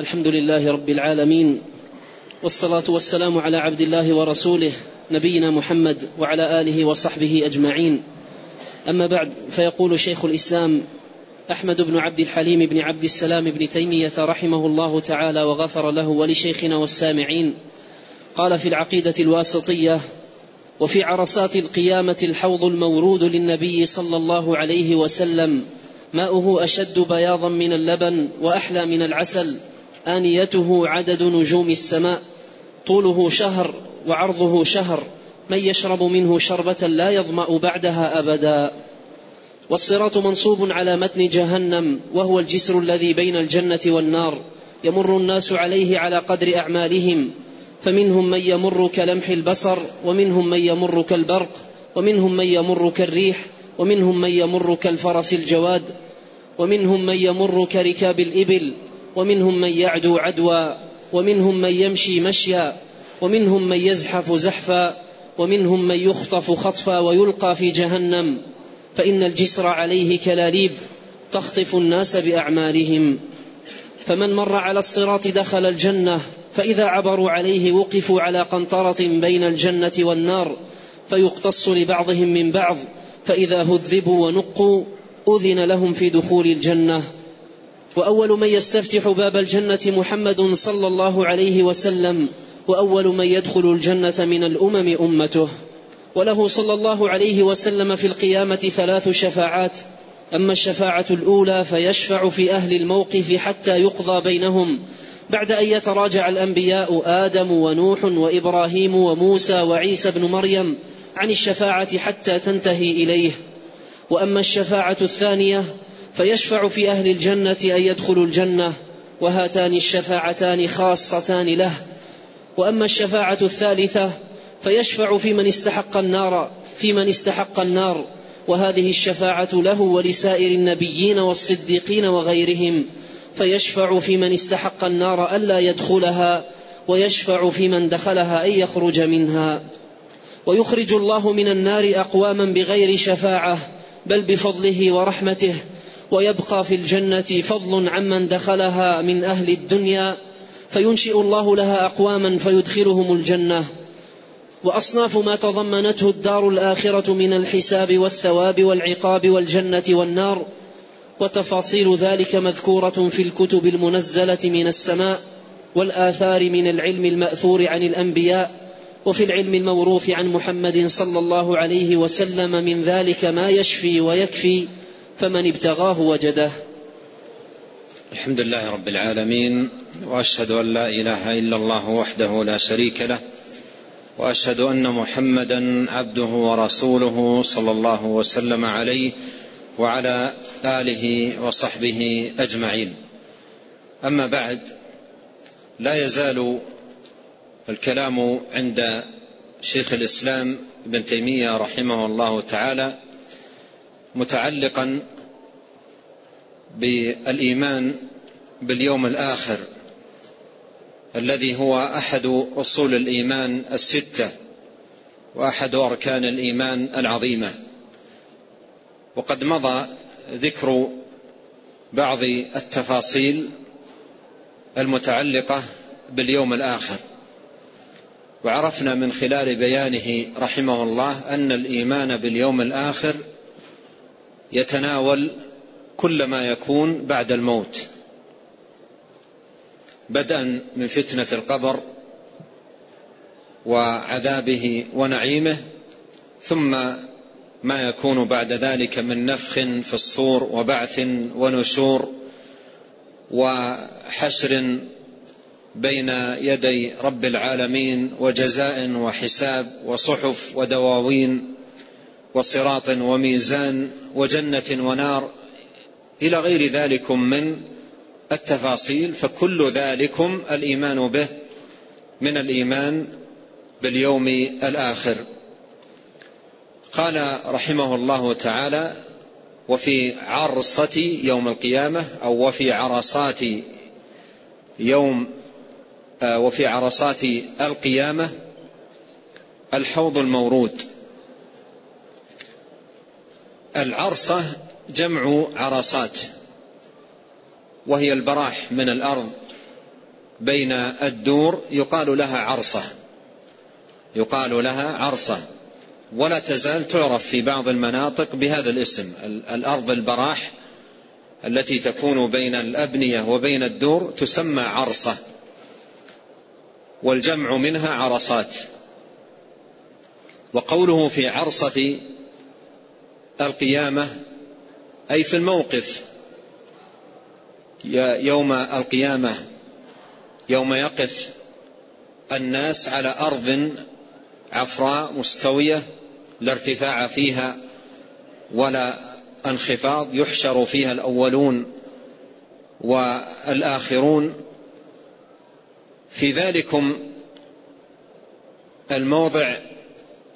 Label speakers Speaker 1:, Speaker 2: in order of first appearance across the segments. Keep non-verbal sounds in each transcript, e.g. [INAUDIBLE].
Speaker 1: الحمد لله رب العالمين والصلاة والسلام على عبد الله ورسوله نبينا محمد وعلى آله وصحبه أجمعين. أما بعد فيقول شيخ الإسلام أحمد بن عبد الحليم بن عبد السلام بن تيمية رحمه الله تعالى وغفر له ولشيخنا والسامعين. قال في العقيدة الواسطية وفي عرصات القيامة الحوض المورود للنبي صلى الله عليه وسلم ماؤه أشد بياضا من اللبن وأحلى من العسل آنيته عدد نجوم السماء طوله شهر وعرضه شهر من يشرب منه شربة لا يظمأ بعدها أبدا. والصراط منصوب على متن جهنم وهو الجسر الذي بين الجنة والنار يمر الناس عليه على قدر أعمالهم. فمنهم من يمر كلمح البصر ومنهم من يمر كالبرق ومنهم من يمر كالريح ومنهم من يمر كالفرس الجواد ومنهم من يمر كركاب الإبل ومنهم من يعدو عدوا ومنهم من يمشي مشيا ومنهم من يزحف زحفا ومنهم من يخطف خطفا ويلقى في جهنم. فإن الجسر عليه كلاليب تخطف الناس بأعمالهم. فمن مر على الصراط دخل الجنة فإذا عبروا عليه وقفوا على قنطرة بين الجنة والنار فيقتص لبعضهم من بعض فإذا هذبوا ونقوا أذن لهم في دخول الجنة. وأول من يستفتح باب الجنة محمد صلى الله عليه وسلم وأول من يدخل الجنة من الأمم أمته. وله صلى الله عليه وسلم في القيامة ثلاث شفاعات. أما الشفاعة الأولى فيشفع في أهل الموقف حتى يقضى بينهم. بعد أن يتراجع الأنبياء آدم ونوح وإبراهيم وموسى وعيسى بن مريم عن الشفاعة حتى تنتهي إليه. وأما الشفاعة الثانية فيشفع في أهل الجنة أن يدخلوا الجنة وهاتان الشفاعتان خاصتان له. وأما الشفاعة الثالثة فيشفع في من استحق النار في من استحق النار. وهذه الشفاعة له ولسائر النبيين والصديقين وغيرهم. فيشفع في من استحق النار ألا يدخلها ويشفع في من دخلها أن يخرج منها. ويخرج الله من النار أقواما بغير شفاعة بل بفضله ورحمته. ويبقى في الجنة فضل عمن دخلها من أهل الدنيا فينشئ الله لها أقواما فيدخلهم الجنة. وأصناف ما تضمنته الدار الآخرة من الحساب والثواب والعقاب والجنة والنار وتفاصيل ذلك مذكورة في الكتب المنزلة من السماء والآثار من العلم المأثور عن الأنبياء وفي العلم الموروث عن محمد صلى الله عليه وسلم من ذلك ما يشفي ويكفي. فمن ابتغاه وجده.
Speaker 2: الحمد لله رب العالمين وأشهد أن لا إله إلا الله وحده لا شريك له وأشهد أن محمدا عبده ورسوله صلى الله وسلم عليه وعلى آله وصحبه أجمعين. أما بعد لا يزال الكلام عند شيخ الإسلام ابن تيمية رحمه الله تعالى متعلقا بالإيمان باليوم الآخر الذي هو أحد أصول الإيمان الستة وأحد أركان الإيمان العظيمة. وقد مضى ذكر بعض التفاصيل المتعلقة باليوم الآخر. وعرفنا من خلال بيانه رحمه الله أن الإيمان باليوم الآخر يتناول كل ما يكون بعد الموت. بدءا من فتنة القبر وعذابه ونعيمه ثم ما يكون بعد ذلك من نفخ في الصور وبعث ونشور وحشر بين يدي رب العالمين وجزاء وحساب وصحف ودواوين وصراط وميزان وجنة ونار إلى غير ذلكم من التفاصيل فكل ذلكم الإيمان به من الإيمان باليوم الآخر. قال رحمه الله تعالى وفي عرصة يوم القيامة أو وفي عرصات يوم آه، وفي عرصات القيامة الحوض المورود. العرصة جمع عرصات وهي البراح من الأرض بين الدور يقال لها عرصة يقال لها عرصة ولا تزال تعرف في بعض المناطق بهذا الاسم الأرض البراح التي تكون بين الأبنية وبين الدور تسمى عرصة والجمع منها عرصات وقوله في عرصة القيامة أي في الموقف يوم القيامة يوم يقف الناس على أرض عفراء مستوية لا ارتفاع فيها ولا انخفاض يحشر فيها الأولون والآخرون. في ذلكم الموضع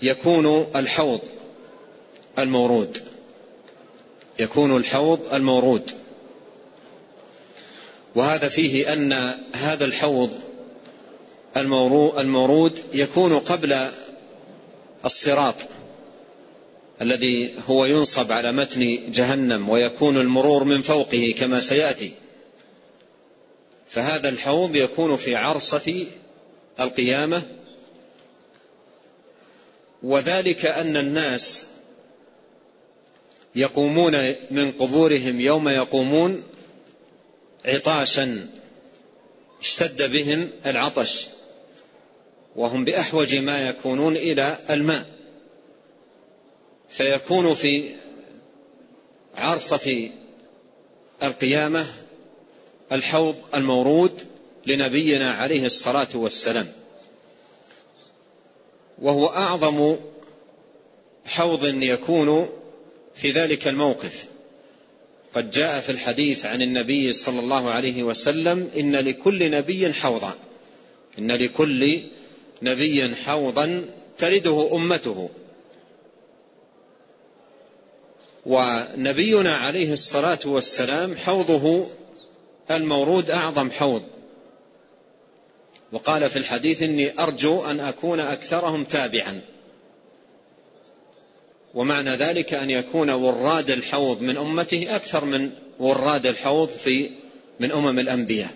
Speaker 2: يكون الحوض. المورود. يكون الحوض المورود. وهذا فيه أن هذا الحوض المورود يكون قبل الصراط الذي هو ينصب على متن جهنم ويكون المرور من فوقه كما سيأتي. فهذا الحوض يكون في عرصة القيامة. وذلك أن الناس يقومون من قبورهم يوم يقومون عطاشا اشتد بهم العطش وهم بأحوج ما يكونون إلى الماء. فيكون في عرصة القيامة الحوض المورود لنبينا عليه الصلاة والسلام. وهو أعظم حوض يكون في ذلك الموقف. قد جاء في الحديث عن النبي صلى الله عليه وسلم إن لكل نبي حوضا. إن لكل نبي حوضا ترده أمته. ونبينا عليه الصلاة والسلام حوضه المورود أعظم حوض. وقال في الحديث إني أرجو أن أكون أكثرهم تابعا. ومعنى ذلك أن يكون وراد الحوض من أمته أكثر من وراد الحوض في من أمم الأنبياء.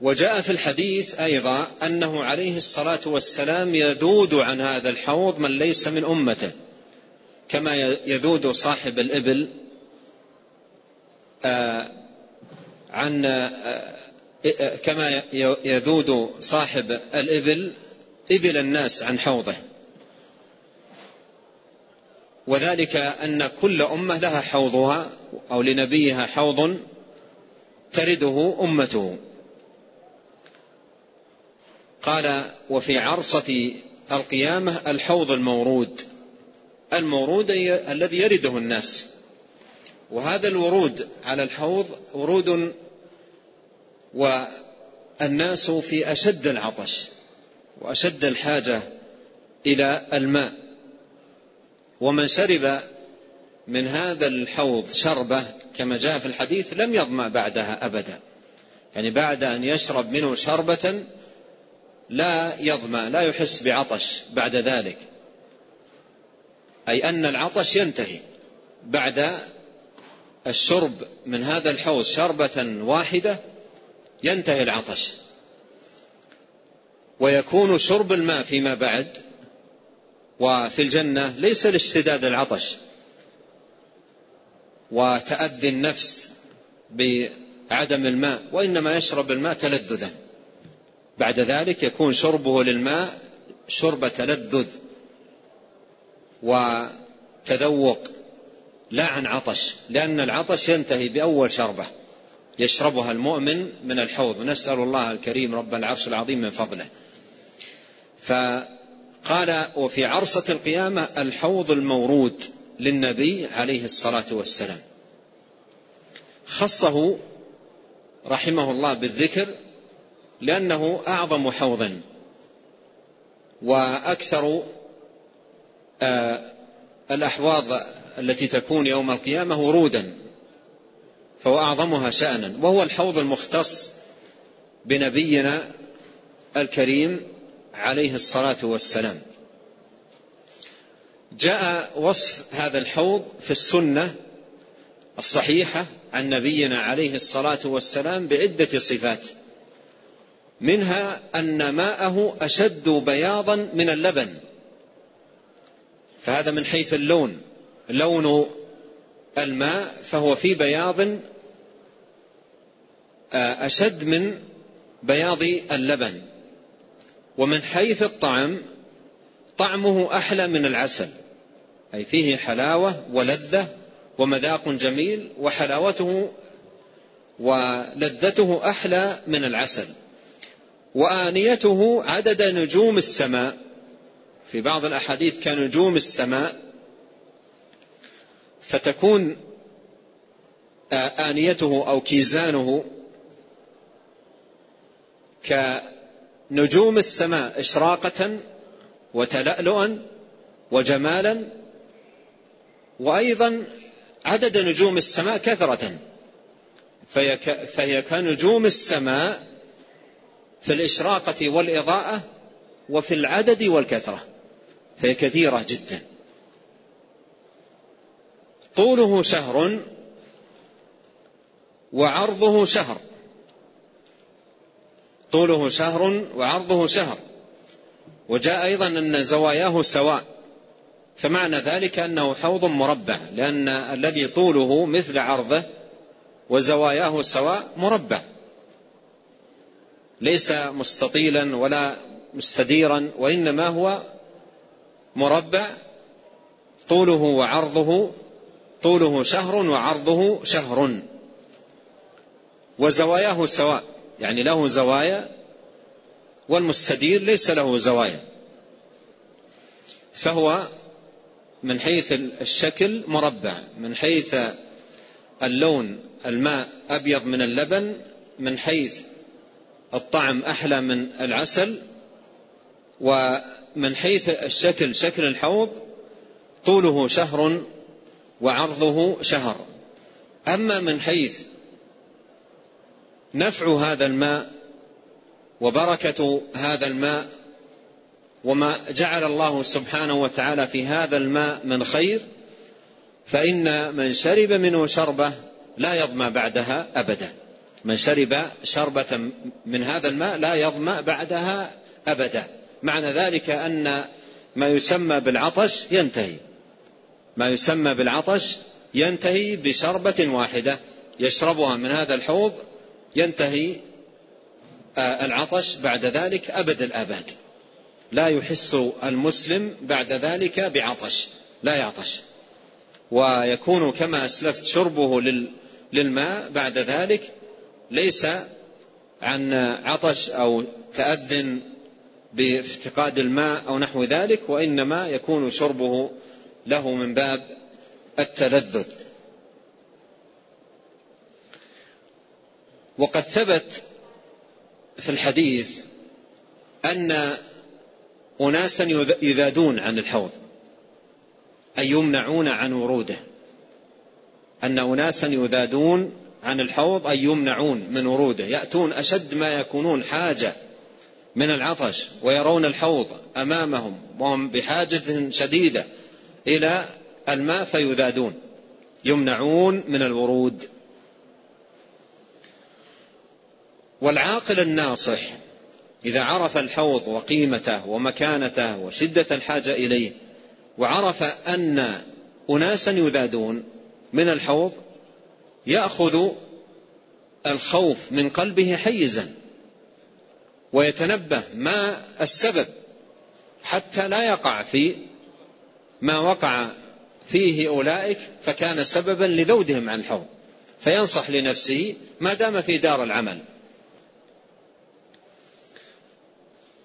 Speaker 2: وجاء في الحديث أيضا أنه عليه الصلاة والسلام يذود عن هذا الحوض من ليس من أمته كما يذود صاحب الإبل آه، عن آه، كما يذود صاحب الإبل إبل الناس عن حوضه. وذلك أن كل أمة لها حوضها أو لنبيها حوض ترده أمته. قال وفي عرصة القيامة الحوض المورود. المورود الذي يرده الناس. وهذا الورود على الحوض ورود والناس في أشد العطش وأشد الحاجة إلى الماء. ومن شرب من هذا الحوض شربة كما جاء في الحديث لم يظمأ بعدها أبدا. يعني بعد أن يشرب منه شربة لا يظمأ لا يحس بعطش بعد ذلك. أي أن العطش ينتهي بعد الشرب من هذا الحوض شربة واحدة ينتهي العطش. ويكون شرب الماء فيما بعد وفي الجنة ليس لاشتداد العطش. وتأذي النفس بعدم الماء وإنما يشرب الماء تلذذا. بعد ذلك يكون شربه للماء شرب تلذذ وتذوق لا عن عطش لأن العطش ينتهي بأول شربة يشربها المؤمن من الحوض. نسأل الله الكريم رب العرش العظيم من فضله. فقال وفي عرصة القيامة الحوض المورود للنبي عليه الصلاة والسلام. خصه رحمه الله بالذكر لأنه أعظم حوض وأكثر آه، الأحواض التي تكون يوم القيامة ورودا فهو أعظمها شأنا وهو الحوض المختص بنبينا الكريم عليه الصلاة والسلام. جاء وصف هذا الحوض في السنة الصحيحة عن نبينا عليه الصلاة والسلام بعدة صفات. منها أن ماءه أشد بياضا من اللبن. فهذا من حيث اللون. لون الماء فهو في بياض آه، أشد من بياض اللبن. ومن حيث الطعم طعمه أحلى من العسل. أي فيه حلاوة ولذة ومذاق جميل وحلاوته ولذته أحلى من العسل. وآنيته عدد نجوم السماء. في بعض الأحاديث كنجوم السماء فتكون آنيته أو كيزانه كنجوم السماء إشراقة وتلألؤا وجمالا وأيضا عدد نجوم السماء كثرة. فهي كنجوم السماء في الإشراقة والإضاءة وفي العدد والكثرة. فهي كثيرة جدا. طوله شهر وعرضه شهر. طوله شهر وعرضه شهر. وجاء أيضا أن زواياه سواء. فمعنى ذلك أنه حوض مربع لأن الذي طوله مثل عرضه وزواياه سواء مربع. ليس مستطيلا ولا مستديرا وإنما هو مربع طوله وعرضه طوله شهر وعرضه شهر. وزواياه سواء. يعني له زوايا والمستدير ليس له زوايا. فهو من حيث الشكل مربع من حيث اللون الماء أبيض من اللبن من حيث الطعم أحلى من العسل ومن حيث الشكل شكل الحوض طوله شهر وعرضه شهر. أما من حيث نفع هذا الماء وبركة هذا الماء وما جعل الله سبحانه وتعالى في هذا الماء من خير فإن من شرب منه شربة لا يظمى بعدها أبدا. من شرب شربة من هذا الماء لا يظمأ بعدها أبدا. معنى ذلك أن ما يسمى بالعطش ينتهي. ما يسمى بالعطش ينتهي بشربة واحدة يشربها من هذا الحوض ينتهي آه، العطش بعد ذلك أبد الآباد. لا يحس المسلم بعد ذلك بعطش لا يعطش. ويكون كما أسلفت شربه للماء بعد ذلك ليس عن عطش أو تأذن بافتقاد الماء أو نحو ذلك وإنما يكون شربه له من باب التلذذ. وقد ثبت في الحديث أن أناسا يذادون عن الحوض أي يمنعون عن وروده. أن أناسا يذادون عن الحوض أي يمنعون من وروده. يأتون أشد ما يكونون حاجة من العطش ويرون الحوض أمامهم وهم بحاجة شديدة إلى الماء فيذادون. يمنعون من الورود. والعاقل الناصح إذا عرف الحوض وقيمته ومكانته وشدة الحاجة إليه وعرف أن أناسا يذادون من الحوض يأخذ الخوف من قلبه حيزا ويتنبه ما السبب حتى لا يقع في ما وقع فيه أولئك فكان سببا لذودهم عن الحوض فينصح لنفسه ما دام في دار العمل.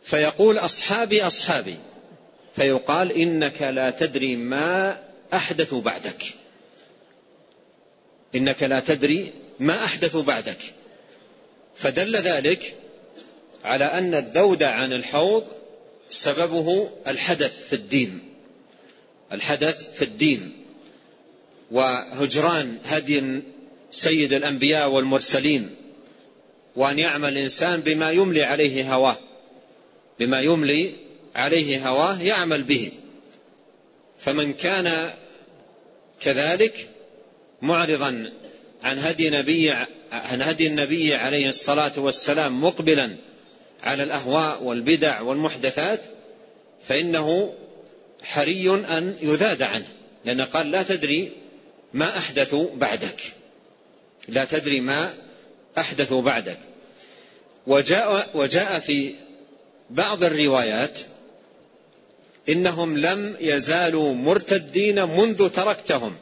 Speaker 2: فيقول أصحابي أصحابي فيقال إنك لا تدري ما أحدثوا بعدك. إنك لا تدري ما أحدثوا بعدك. فدل ذلك على أن الذود عن الحوض سببه الحدث في الدين. الحدث في الدين. وهجران هدي سيد الأنبياء والمرسلين وأن يعمل الإنسان بما يملي عليه هواه. بما يملي عليه هواه يعمل به. فمن كان كذلك معرضا عن هدي نبي عن هدي النبي عليه الصلاة والسلام مقبلا على الأهواء والبدع والمحدثات فإنه حري أن يذاد عنه لأنه قال لا تدري ما أحدثوا بعدك. لا تدري ما أحدثوا بعدك. وجاء, وجاء في بعض الروايات إنهم لم يزالوا مرتدين منذ تركتهم.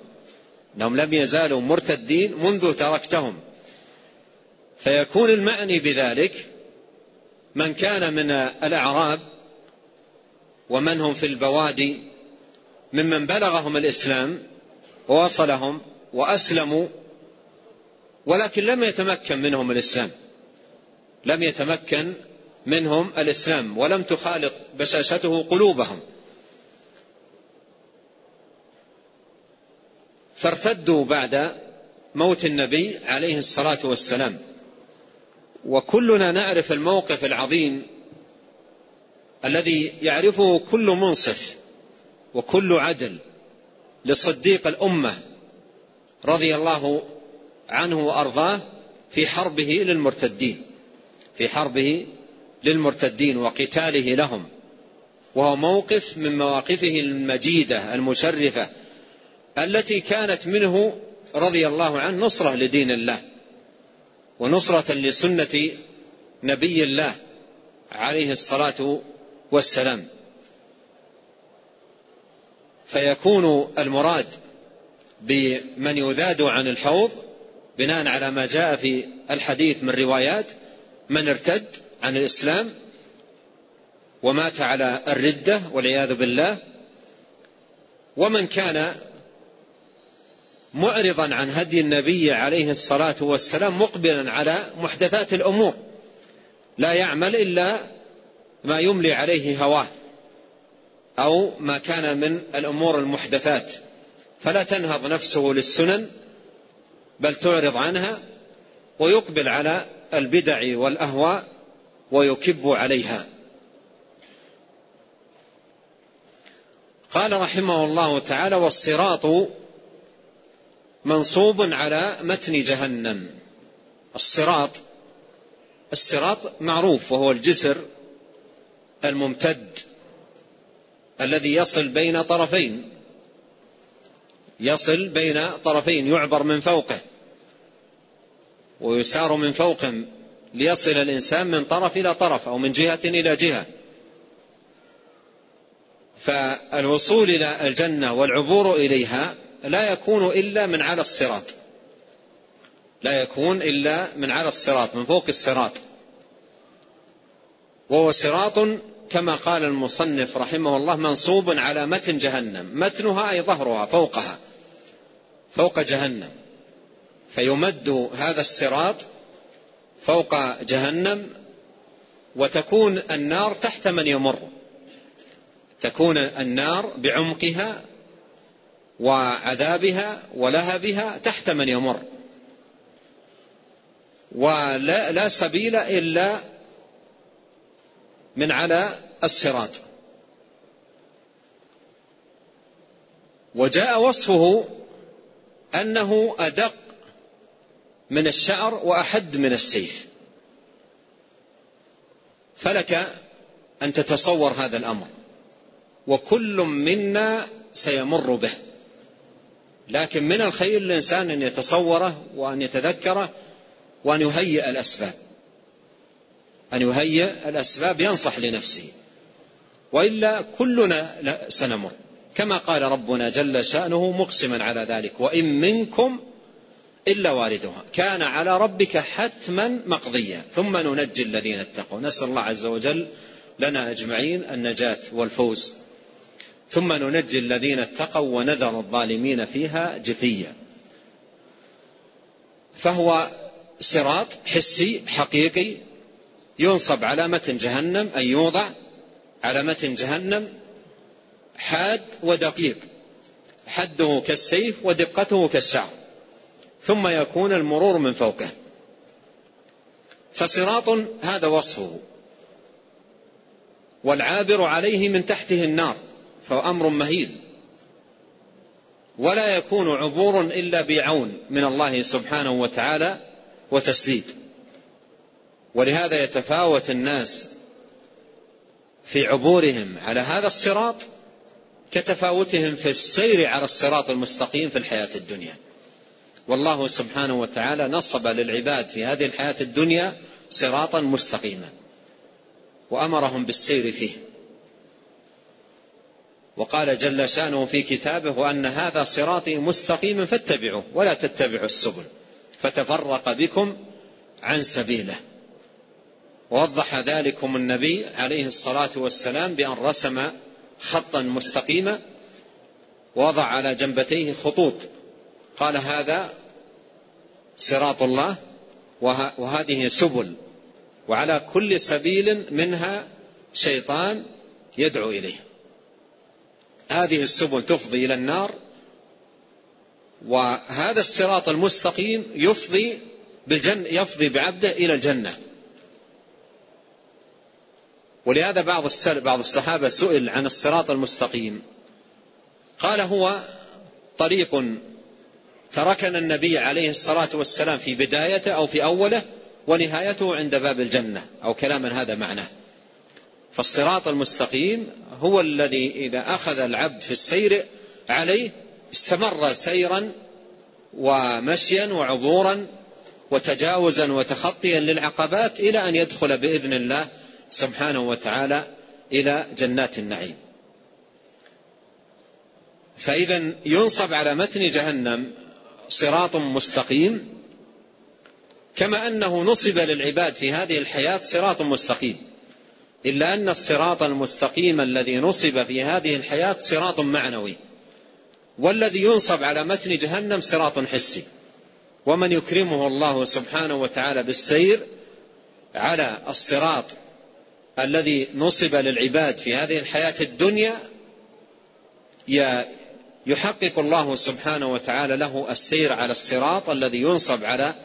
Speaker 2: إنهم لم يزالوا مرتدين منذ تركتهم. فيكون المعني بذلك من كان من الأعراب ومن هم في البوادي ممن بلغهم الإسلام ووصلهم وأسلموا ولكن لم يتمكن منهم الإسلام. لم يتمكن منهم الإسلام ولم تخالط بشاشته قلوبهم. فارتدوا بعد موت النبي عليه الصلاة والسلام. وكلنا نعرف الموقف العظيم الذي يعرفه كل منصف وكل عدل لصديق الأمة رضي الله عنه وأرضاه في حربه للمرتدين في حربه للمرتدين وقتاله لهم. وهو موقف من مواقفه المجيدة المشرفة التي كانت منه رضي الله عنه نصرة لدين الله ونصرة لسنة نبي الله عليه الصلاة والسلام. فيكون المراد بمن يذاد عن الحوض بناء على ما جاء في الحديث من روايات من ارتد عن الإسلام ومات على الردة والعياذ بالله ومن كان معرضا عن هدي النبي عليه الصلاة والسلام مقبلا على محدثات الأمور لا يعمل إلا ما يملي عليه هواه أو ما كان من الأمور المحدثات فلا تنهض نفسه للسنن بل تعرض عنها ويقبل على البدع والأهواء ويكب عليها. قال رحمه الله تعالى والصراط منصوب على متن جهنم. الصراط الصراط معروف وهو الجسر الممتد الذي يصل بين طرفين. يصل بين طرفين يعبر من فوقه ويسار من فوقه ليصل الإنسان من طرف إلى طرف أو من جهة إلى جهة. فالوصول إلى الجنة والعبور إليها لا يكون إلا من على الصراط. لا يكون إلا من على الصراط من فوق الصراط. وهو صراط كما قال المصنف رحمه الله منصوب على متن جهنم. متنها أي ظهرها فوقها. فوق جهنم. فيمد هذا الصراط فوق جهنم وتكون النار تحت من يمر. تكون النار بعمقها وعذابها ولهبها تحت من يمر. ولا لا سبيل إلا من على الصراط. وجاء وصفه أنه أدق من الشعر وأحد من السيف. فلك أن تتصور هذا الأمر وكل منا سيمر به. لكن من الخير الإنسان أن يتصوره وأن يتذكره وأن يهيئ الأسباب. أن يهيئ الأسباب ينصح لنفسه. وإلا كلنا سنمر. كما قال ربنا جل شأنه مقسما على ذلك. وإن منكم إلا واردها. كان على ربك حتما مقضيا ثم ننجي الذين اتقوا. نسأل الله عز وجل لنا أجمعين النجاة والفوز. ثم ننجي الذين اتقوا ونذر الظالمين فيها جثيا فهو صراط حسي حقيقي ينصب على متن جهنم أي يوضع على متن جهنم حاد ودقيق. حده كالسيف ودقته كالشعر. ثم يكون المرور من فوقه. فصراط هذا وصفه. والعابر عليه من تحته النار فهو أمر مهيل. ولا يكون عبور إلا بعون من الله سبحانه وتعالى وتسديد. ولهذا يتفاوت الناس في عبورهم على هذا الصراط كتفاوتهم في السير على الصراط المستقيم في الحياة الدنيا. والله سبحانه وتعالى نصب للعباد في هذه الحياة الدنيا صراطا مستقيما وأمرهم بالسير فيه. وقال جل شأنه في كتابه وأن هذا صراطي مستقيما فاتبعوه ولا تتبعوا السبل فتفرق بكم عن سبيله. ووضح ذلكم النبي عليه الصلاة والسلام بأن رسم خطا مستقيما ووضع على جنبتيه خطوط. قال هذا صراط الله وهذه سبل. وعلى كل سبيل منها شيطان يدعو إليه. هذه السبل تفضي إلى النار وهذا الصراط المستقيم يفضي بالجنة يفضي بعبده إلى الجنة. ولهذا بعض بعض الصحابة سئل عن الصراط المستقيم. قال هو طريق تركنا النبي عليه الصلاة والسلام في بدايته أو في أوله ونهايته عند باب الجنة أو كلاما هذا معناه. فالصراط المستقيم هو الذي إذا أخذ العبد في السير عليه استمر سيرا ومشيا وعبورا وتجاوزا وتخطيا للعقبات إلى أن يدخل بإذن الله سبحانه وتعالى إلى جنات النعيم. فإذا ينصب على متن جهنم صراط مستقيم كما أنه نصب للعباد في هذه الحياة صراط مستقيم. إلا أن الصراط المستقيم الذي نصب في هذه الحياة صراط معنوي والذي ينصب على متن جهنم صراط حسي. ومن يكرمه الله سبحانه وتعالى بالسير على الصراط الذي نصب للعباد في هذه الحياة الدنيا يحقق الله سبحانه وتعالى له السير على الصراط الذي ينصب على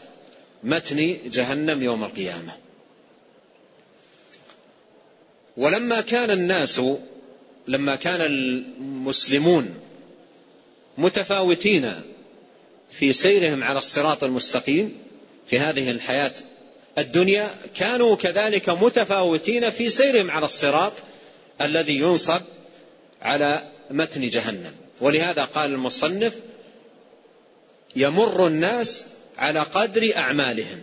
Speaker 2: متن جهنم يوم القيامة. ولما كان الناس لما كان المسلمون متفاوتين في سيرهم على الصراط المستقيم في هذه الحياة الدنيا كانوا كذلك متفاوتين في سيرهم على الصراط الذي ينصب على متن جهنم. ولهذا قال المصنف يمر الناس على قدر أعمالهم.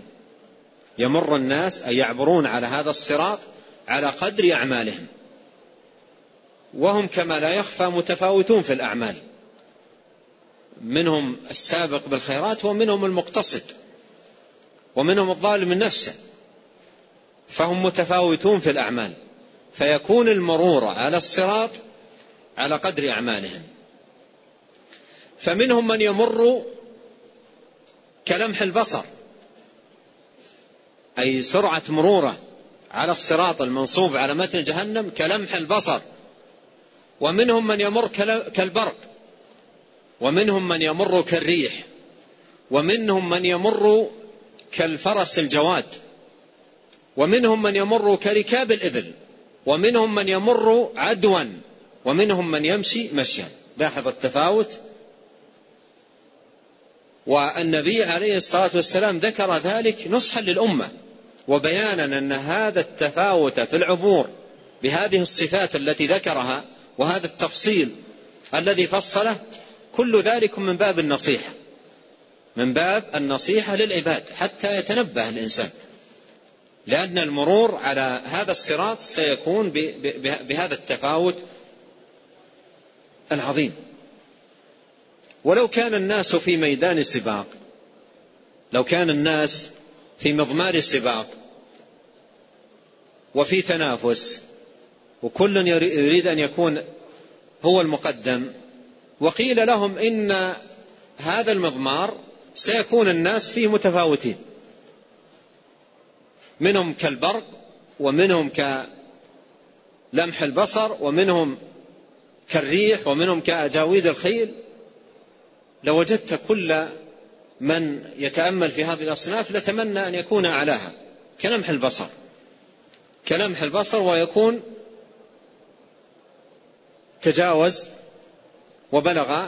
Speaker 2: يمر الناس أي يعبرون على هذا الصراط على قدر أعمالهم. وهم كما لا يخفى متفاوتون في الأعمال. منهم السابق بالخيرات ومنهم المقتصد. ومنهم الظالم نفسه. فهم متفاوتون في الأعمال. فيكون المرور على الصراط على قدر أعمالهم. فمنهم من يمر كلمح البصر أي سرعة مروره على الصراط المنصوب على متن جهنم كلمح البصر. ومنهم من يمر كالبرق ومنهم من يمر كالريح ومنهم من يمر كالفرس الجواد ومنهم من يمر كركاب الإبل ومنهم من يمر عدوا ومنهم من يمشي مشيا. لاحظ التفاوت؟ والنبي عليه الصلاة والسلام ذكر ذلك نصحا للأمة وبيانا أن هذا التفاوت في العبور بهذه الصفات التي ذكرها وهذا التفصيل الذي فصله كل ذلك من باب النصيحة من باب النصيحة للعباد حتى يتنبه الإنسان. لأن المرور على هذا الصراط سيكون بهذا التفاوت العظيم. ولو كان الناس في ميدان سباق لو كان الناس في مضمار السباق وفي تنافس وكل يريد أن يكون هو المقدم وقيل لهم إن هذا المضمار سيكون الناس فيه متفاوتين. منهم كالبرق ومنهم كلمح البصر ومنهم كالريح ومنهم كأجاويد الخيل لوجدت كل من يتأمل في هذه الأصناف لتمنى أن يكون أعلاها. كلمح البصر. كلمح البصر ويكون تجاوز وبلغ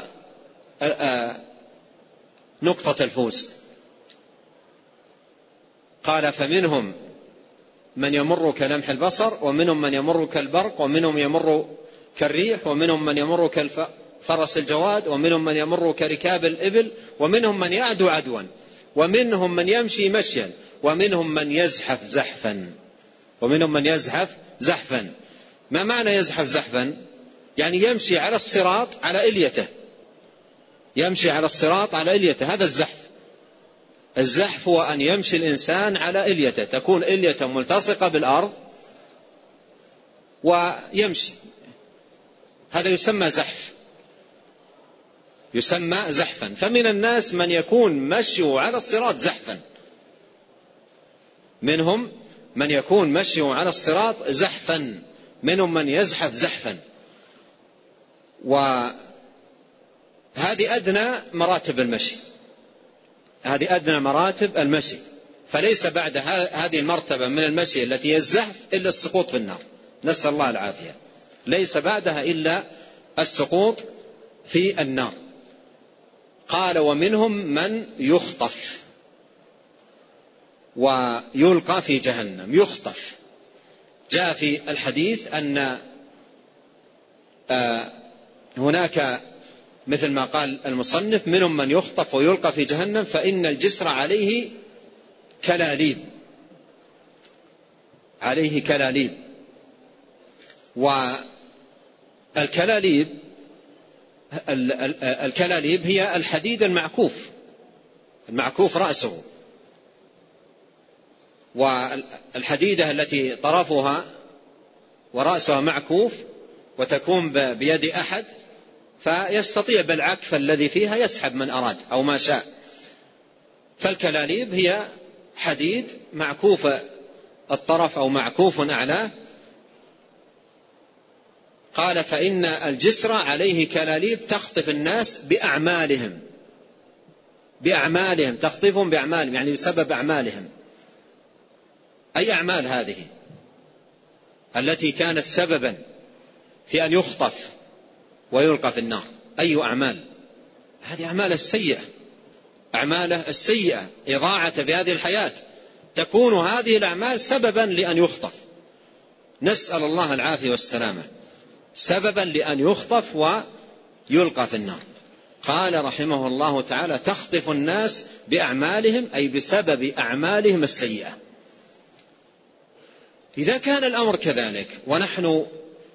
Speaker 2: نقطة الفوز. قال فمنهم من يمر كلمح البصر ومنهم من يمر كالبرق ومنهم يمر كالريح ومنهم من يمر كالفرس الجواد ومنهم من يمر كركاب الإبل ومنهم من يعدو عدوا ومنهم من يمشي مشيا ومنهم من يزحف زحفا. ومنهم من يزحف زحفا. ما معنى يزحف زحفا؟ يعني يمشي على الصراط على إليته. يمشي على الصراط على إليته. هذا الزحف. الزحف هو أن يمشي الإنسان على إليته. تكون إليته ملتصقة بالأرض ويمشي. هذا يسمى زحف. يسمى زحفا. فمن الناس من يكون مشيه على الصراط زحفا. منهم من يكون مشيه على الصراط زحفا. منهم من يزحف زحفا. وهذه أدنى مراتب المشي. هذه أدنى مراتب المشي. فليس بعد هذه المرتبة من المشي التي هي الزحف إلا السقوط في النار. نسأل الله العافية. ليس بعدها إلا السقوط في النار. قال ومنهم من يخطف ويلقى في جهنم يخطف. جاء في الحديث أن آه، هناك مثل ما قال المصنف منهم من يخطف ويلقى في جهنم فإن الجسر عليه كلاليب. عليه كلاليب. والكلاليب الكلاليب هي الحديد المعكوف. المعكوف رأسه. والحديدة التي طرفها ورأسها معكوف وتكون بيد أحد فيستطيع بالعكف الذي فيها يسحب من أراد أو ما شاء. فالكلاليب هي حديد معكوف الطرف أو معكوف أعلاه قال فإن الجسر عليه كلاليب تخطف الناس بأعمالهم. بأعمالهم تخطفهم بأعمالهم يعني بسبب أعمالهم. أي أعمال هذه؟ التي كانت سببا في أن يخطف ويلقى في النار. أي أعمال؟ هذه أعمال السيئة. أعماله السيئة إضاعة في هذه الحياة. تكون هذه الأعمال سببا لأن يخطف. نسأل الله العافية والسلامة. سببا لأن يخطف ويلقى في النار. قال رحمه الله تعالى تخطف الناس بأعمالهم أي بسبب أعمالهم السيئة. إذا كان الأمر كذلك ونحن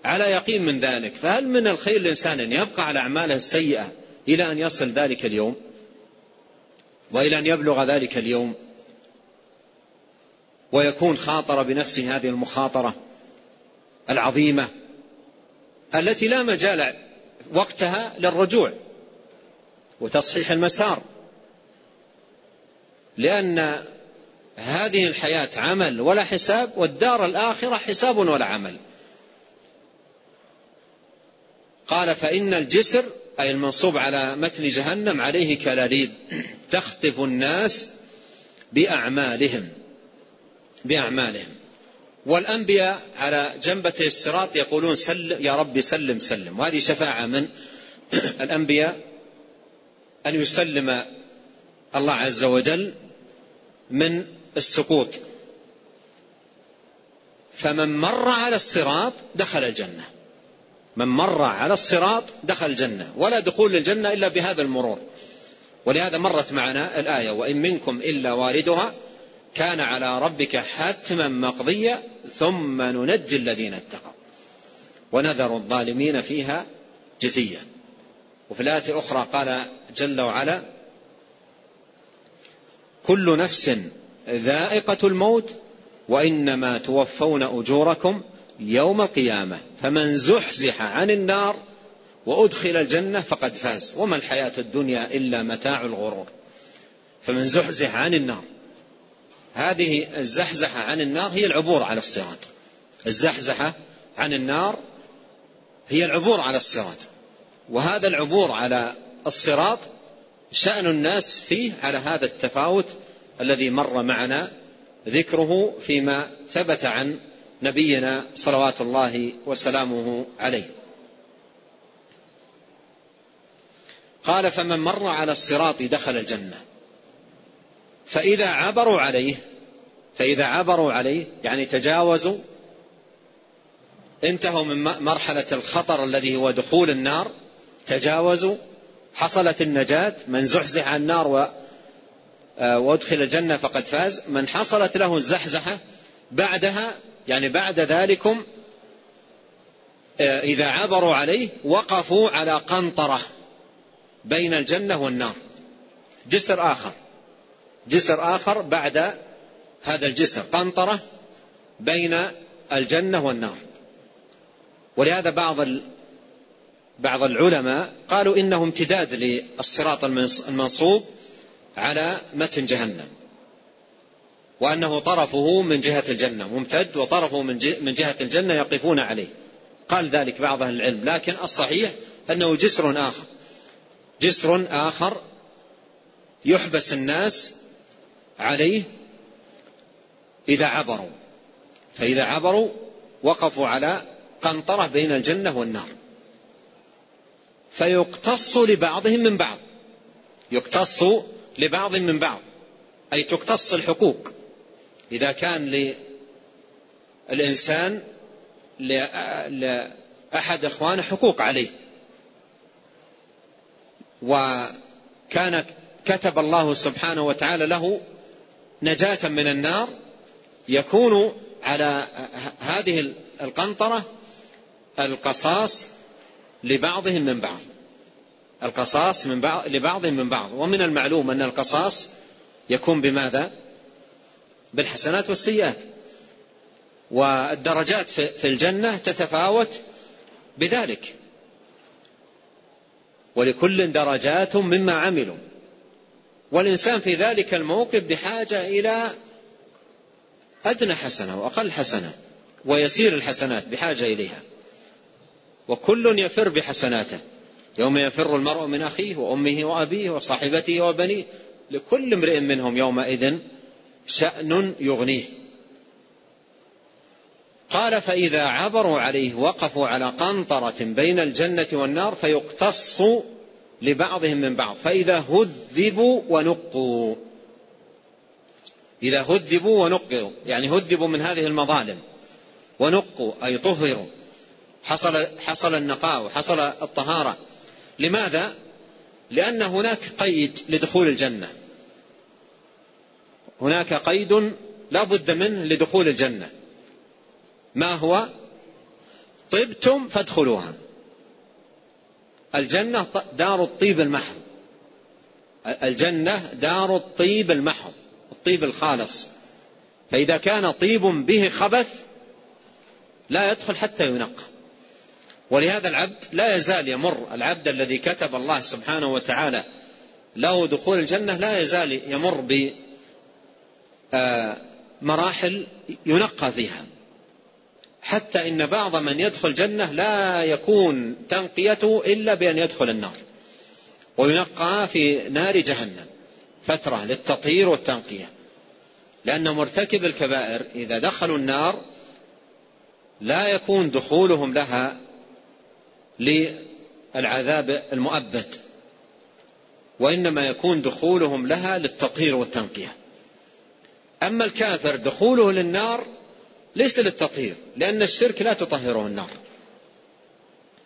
Speaker 2: على يقين من ذلك فهل من الخير الإنسان أن يبقى على أعماله السيئة إلى أن يصل ذلك اليوم؟ وإلى أن يبلغ ذلك اليوم؟ ويكون خاطر بنفسه هذه المخاطرة العظيمة التي لا مجال وقتها للرجوع وتصحيح المسار. لأن هذه الحياة عمل ولا حساب والدار الآخرة حساب ولا عمل. قال فإن الجسر أي المنصوب على متن جهنم عليه كلاليب تخطف الناس بأعمالهم بأعمالهم. والأنبياء على جنبة الصراط يقولون سل يا رب سلم سلم. وهذه شفاعة من [CLEARS THROAT] الأنبياء أن يسلم الله عز وجل من السقوط. فمن مر على الصراط دخل الجنة. من مر على الصراط دخل الجنة. ولا دخول للجنة إلا بهذا المرور. ولهذا مرت معنا الآية وإن منكم إلا واردها كان على ربك حتما مقضيا ثم ننجي الذين اتقوا. ونذر الظالمين فيها جثيا. وفي الآية الأخرى قال جل وعلا كل نفس ذائقة الموت وإنما توفون أجوركم يوم القيامة فمن زحزح عن النار وأدخل الجنة فقد فاز وما الحياة الدنيا إلا متاع الغرور. فمن زحزح عن النار هذه الزحزحة عن النار هي العبور على الصراط. الزحزحة عن النار هي العبور على الصراط. وهذا العبور على الصراط شأن الناس فيه على هذا التفاوت الذي مر معنا ذكره فيما ثبت عن نبينا صلوات الله وسلامه عليه. قال فمن مر على الصراط دخل الجنة. فإذا عبروا عليه فإذا عبروا عليه يعني تجاوزوا انتهوا من مرحلة الخطر الذي هو دخول النار تجاوزوا حصلت النجاة من زحزح عن النار آه، وادخل الجنة فقد فاز من حصلت له الزحزحة بعدها يعني بعد ذلكم آه، إذا عبروا عليه وقفوا على قنطرة بين الجنة والنار. جسر آخر. جسر آخر بعد هذا الجسر قنطرة بين الجنة والنار. ولهذا بعض بعض العلماء قالوا إنه امتداد للصراط المنصوب على متن جهنم وأنه طرفه من جهة الجنة ممتد وطرفه من جهة الجنة يقفون عليه. قال ذلك بعض أهل العلم لكن الصحيح أنه جسر آخر. جسر آخر يحبس الناس عليه إذا عبروا. فإذا عبروا وقفوا على قنطرة بين الجنة والنار. فيقتص لبعضهم من بعض. يقتص لبعض من بعض. أي تقتص الحقوق. إذا كان للإنسان لأحد إخوانه حقوق عليه. وكان كتب الله سبحانه وتعالى له نجاة من النار يكون على هذه القنطرة القصاص لبعضهم من بعض. القصاص من بعض لبعضهم من بعض. ومن المعلوم أن القصاص يكون بماذا؟ بالحسنات والسيئات. والدرجات في الجنة تتفاوت بذلك. ولكل درجات مما عملوا. والإنسان في ذلك الموقف بحاجة إلى أدنى حسنة وأقل حسنة ويسير الحسنات بحاجة إليها. وكل يفر بحسناته. يوم يفر المرء من أخيه وأمه وأبيه وصاحبته وبنيه لكل امرئ منهم يومئذ شأن يغنيه. قال فإذا عبروا عليه وقفوا على قنطرة بين الجنة والنار فيقتص لبعضهم من بعض. فإذا هذبوا ونقوا. إذا هذبوا ونقوا. يعني هذبوا من هذه المظالم. ونقوا أي طهروا. حصل حصل النقاء وحصل الطهارة. لماذا؟ لأن هناك قيد لدخول الجنة. هناك قيد لا بد منه لدخول الجنة. ما هو؟ طبتم فادخلوها. الجنة دار الطيب المحض. الجنة دار الطيب المحض الطيب الخالص. فإذا كان طيب به خبث لا يدخل حتى ينقى. ولهذا العبد لا يزال يمر. العبد الذي كتب الله سبحانه وتعالى له دخول الجنة لا يزال يمر بمراحل آه، ينقى فيها. حتى إن بعض من يدخل الجنة لا يكون تنقيته إلا بأن يدخل النار وينقى في نار جهنم فترة للتطهير والتنقية. لأن مرتكب الكبائر إذا دخلوا النار لا يكون دخولهم لها للعذاب المؤبد وإنما يكون دخولهم لها للتطهير والتنقية. أما الكافر دخوله للنار ليس للتطهير لأن الشرك لا تطهره النار.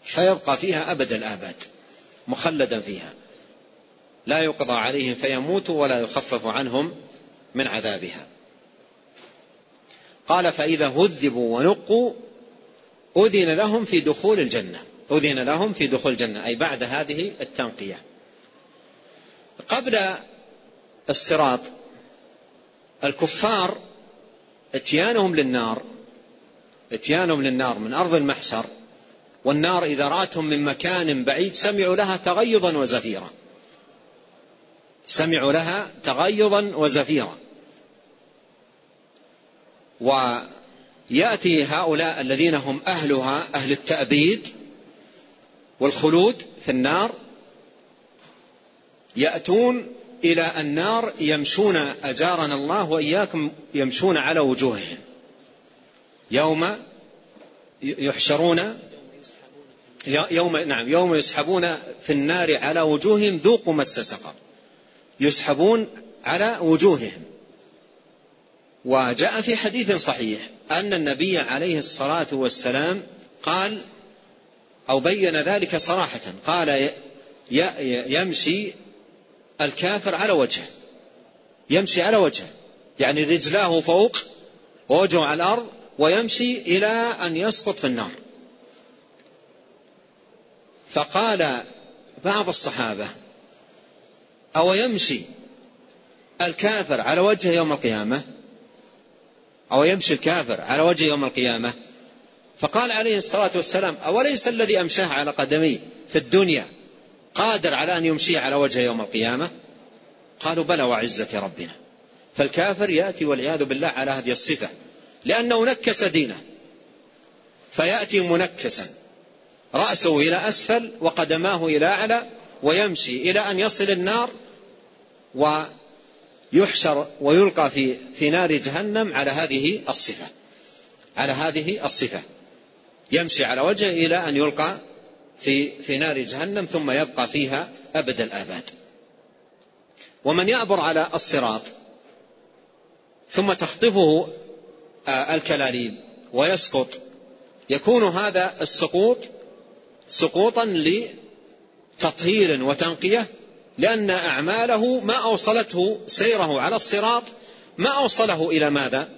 Speaker 2: فيبقى فيها أبد الآباد مخلدا فيها. لا يقضى عليهم فيموتوا ولا يخفف عنهم من عذابها. قال فإذا هذبوا ونقوا أذن لهم في دخول الجنة. أذن لهم في دخول الجنة أي بعد هذه التنقية. قبل الصراط الكفار اتيانهم للنار اتيانهم للنار من أرض المحشر والنار إذا رأتهم من مكان بعيد سمعوا لها تغيظا وزفيرا. سمعوا لها تغيظا وزفيرا. ويأتي هؤلاء الذين هم أهلها أهل التأبيد والخلود في النار يأتون إلى النار يمشون أجارنا الله وإياكم يمشون على وجوههم. يوم يحشرون يوم نعم يوم يسحبون في النار على وجوههم ذوقوا مس سقر. يسحبون على وجوههم. وجاء في حديث صحيح أن النبي عليه الصلاة والسلام قال أو بين ذلك صراحة قال يمشي الكافر على وجهه يمشي على وجهه يعني رجلاه فوق ووجهه على الأرض ويمشي إلى أن يسقط في النار. فقال بعض الصحابة أو يمشي الكافر على وجهه يوم القيامة؟ أو يمشي الكافر على وجهه يوم القيامة؟ فقال عليه الصلاة والسلام أوليس الذي أمشاه على قدميه في الدنيا قادر على أن يمشي على وجهه يوم القيامة؟ قالوا بلى وعزة ربنا. فالكافر يأتي والعياذ بالله على هذه الصفة لأنه نكس دينه. فيأتي منكسا. رأسه إلى أسفل وقدماه إلى أعلى ويمشي إلى أن يصل النار ويحشر ويلقى في في نار جهنم على هذه الصفة على هذه الصفة. يمشي على وجهه إلى أن يلقى في في نار جهنم ثم يبقى فيها أبد الآباد. ومن يعبر على الصراط ثم تخطفه آه، الكلاليب ويسقط يكون هذا السقوط سقوطا لتطهير وتنقية لأن أعماله ما أوصلته سيره على الصراط ما أوصله إلى ماذا؟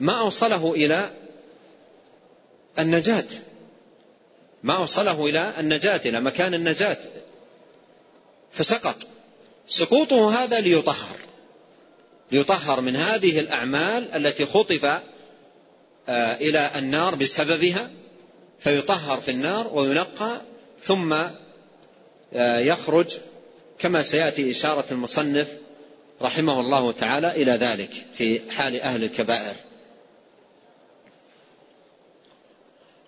Speaker 2: ما أوصله إلى النجاة. ما أوصله إلى النجاة إلى مكان النجاة. فسقط. سقوطه هذا ليطهر. ليطهر من هذه الأعمال التي خطف آه، إلى النار بسببها فيطهر في النار وينقى ثم آه، يخرج كما سيأتي إشارة المصنف رحمه الله تعالى إلى ذلك في حال أهل الكبائر.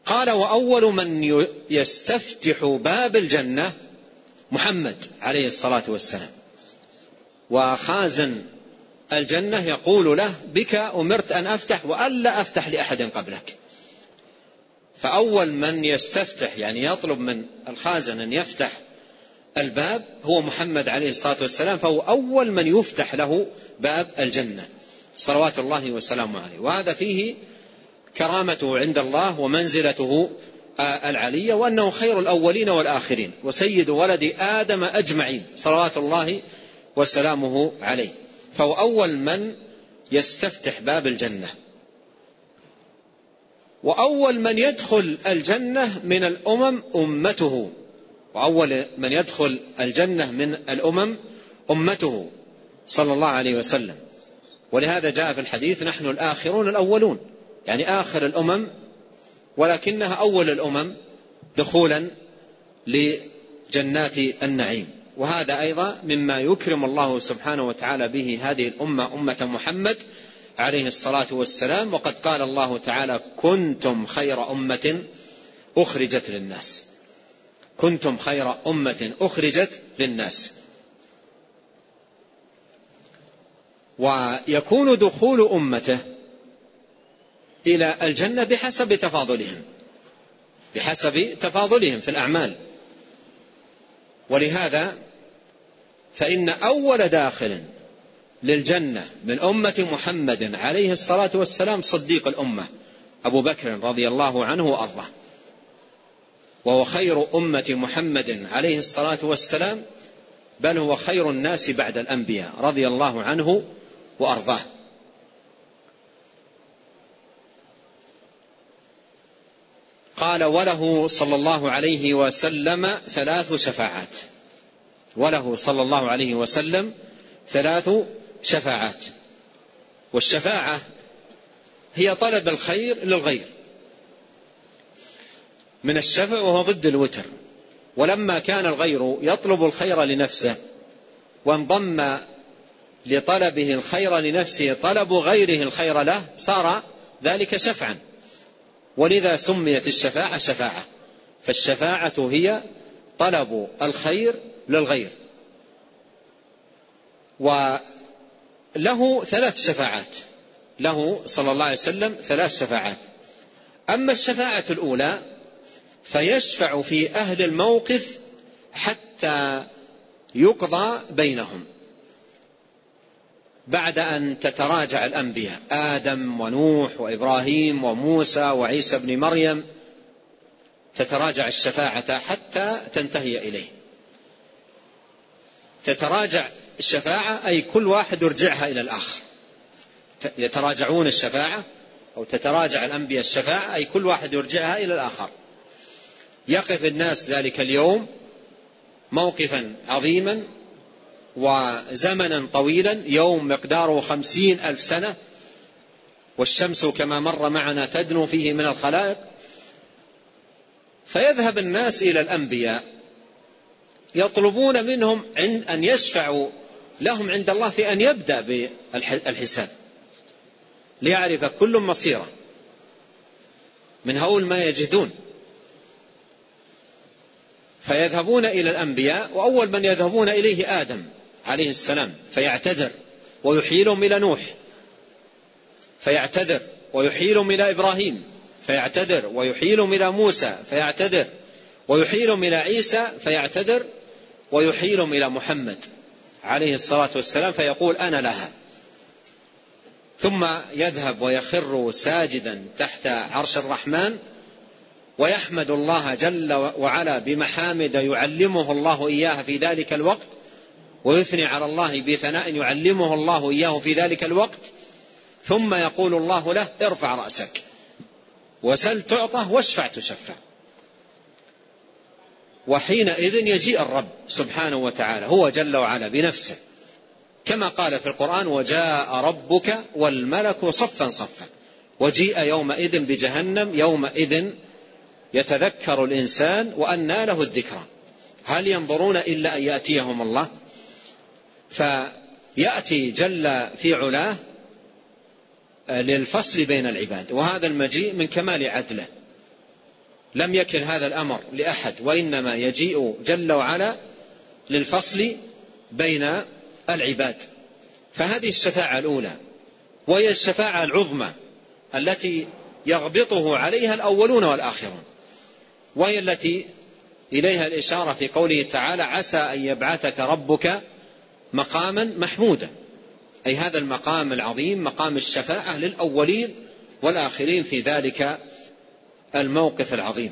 Speaker 2: قال وأول من يستفتح باب الجنة محمد عليه الصلاة والسلام. وخازن الجنة يقول له بك أمرت أن أفتح وألا أفتح لأحد قبلك. فأول من يستفتح يعني يطلب من الخازن أن يفتح الباب هو محمد عليه الصلاة والسلام فهو أول من يفتح له باب الجنة. صلوات الله وسلامه عليه. وهذا فيه كرامته عند الله ومنزلته العلية وأنه خير الأولين والآخرين وسيد ولد آدم أجمعين صلوات الله وسلامه عليه. فهو أول من يستفتح باب الجنة. وأول من يدخل الجنة من الأمم أمته. وأول من يدخل الجنة من الأمم أمته صلى الله عليه وسلم. ولهذا جاء في الحديث نحن الآخرون الأولون. يعني آخر الأمم ولكنها أول الأمم دخولا لجنات النعيم. وهذا أيضا مما يكرم الله سبحانه وتعالى به هذه الأمة أمة محمد عليه الصلاة والسلام. وقد قال الله تعالى كنتم خير أمة أخرجت للناس. كنتم خير أمة أخرجت للناس. ويكون دخول أمته إلى الجنة بحسب تفاضلهم. بحسب تفاضلهم في الأعمال. ولهذا فإن أول داخل للجنة من أمة محمد عليه الصلاة والسلام صديق الأمة أبو بكر رضي الله عنه وأرضاه. وهو خير أمة محمد عليه الصلاة والسلام بل هو خير الناس بعد الأنبياء رضي الله عنه وأرضاه. قال وله صلى الله عليه وسلم ثلاث شفاعات. وله صلى الله عليه وسلم ثلاث شفاعات. والشفاعة هي طلب الخير للغير. من الشفع وهو ضد الوتر. ولما كان الغير يطلب الخير لنفسه وانضم لطلبه الخير لنفسه طلب غيره الخير له صار ذلك شفعا. ولذا سميت الشفاعة شفاعة. فالشفاعة هي طلب الخير للغير. وله ثلاث شفاعات. له صلى الله عليه وسلم ثلاث شفاعات. أما الشفاعة الأولى فيشفع في أهل الموقف حتى يقضى بينهم. بعد أن تتراجع الأنبياء آدم ونوح وإبراهيم وموسى وعيسى بن مريم تتراجع الشفاعة حتى تنتهي إليه. تتراجع الشفاعة أي كل واحد يرجعها إلى الآخر. يتراجعون الشفاعة أو تتراجع الأنبياء الشفاعة أي كل واحد يرجعها إلى الآخر. يقف الناس ذلك اليوم موقفا عظيما وزمنا طويلا يوم مقداره خمسين ألف سنة. والشمس كما مر معنا تدنو فيه من الخلائق. فيذهب الناس إلى الأنبياء يطلبون منهم أن يشفعوا لهم عند الله في أن يبدأ بالحساب ليعرف كل مصيره من هول ما يجدون. فيذهبون إلى الأنبياء وأول من يذهبون إليه آدم. عليه السلام فيعتذر ويحيلهم إلى نوح فيعتذر ويحيلهم إلى إبراهيم فيعتذر ويحيلهم إلى موسى فيعتذر ويحيلهم إلى عيسى فيعتذر ويحيلهم إلى محمد عليه الصلاة والسلام فيقول أنا لها. ثم يذهب ويخر ساجدا تحت عرش الرحمن ويحمد الله جل وعلا بمحامد يعلمه الله إياها في ذلك الوقت ويثني على الله بثناء يعلمه الله إياه في ذلك الوقت ثم يقول الله له ارفع رأسك. وسل تعطى واشفع تشفع. وحينئذ يجيء الرب سبحانه وتعالى هو جل وعلا بنفسه. كما قال في القرآن وجاء ربك والملك صفا صفا. وجيء يومئذ بجهنم يومئذ يتذكر الإنسان وأنى له الذكرى. هل ينظرون إلا أن يأتيهم الله؟ فيأتي جل في علاه للفصل بين العباد. وهذا المجيء من كمال عدله. لم يكن هذا الأمر لأحد وإنما يجيء جل وعلا للفصل بين العباد. فهذه الشفاعة الأولى وهي الشفاعة العظمى التي يغبطه عليها الأولون والآخرون. وهي التي إليها الإشارة في قوله تعالى عسى أن يبعثك ربك مقاما محمودا. أي هذا المقام العظيم مقام الشفاعة للأولين والآخرين في ذلك الموقف العظيم.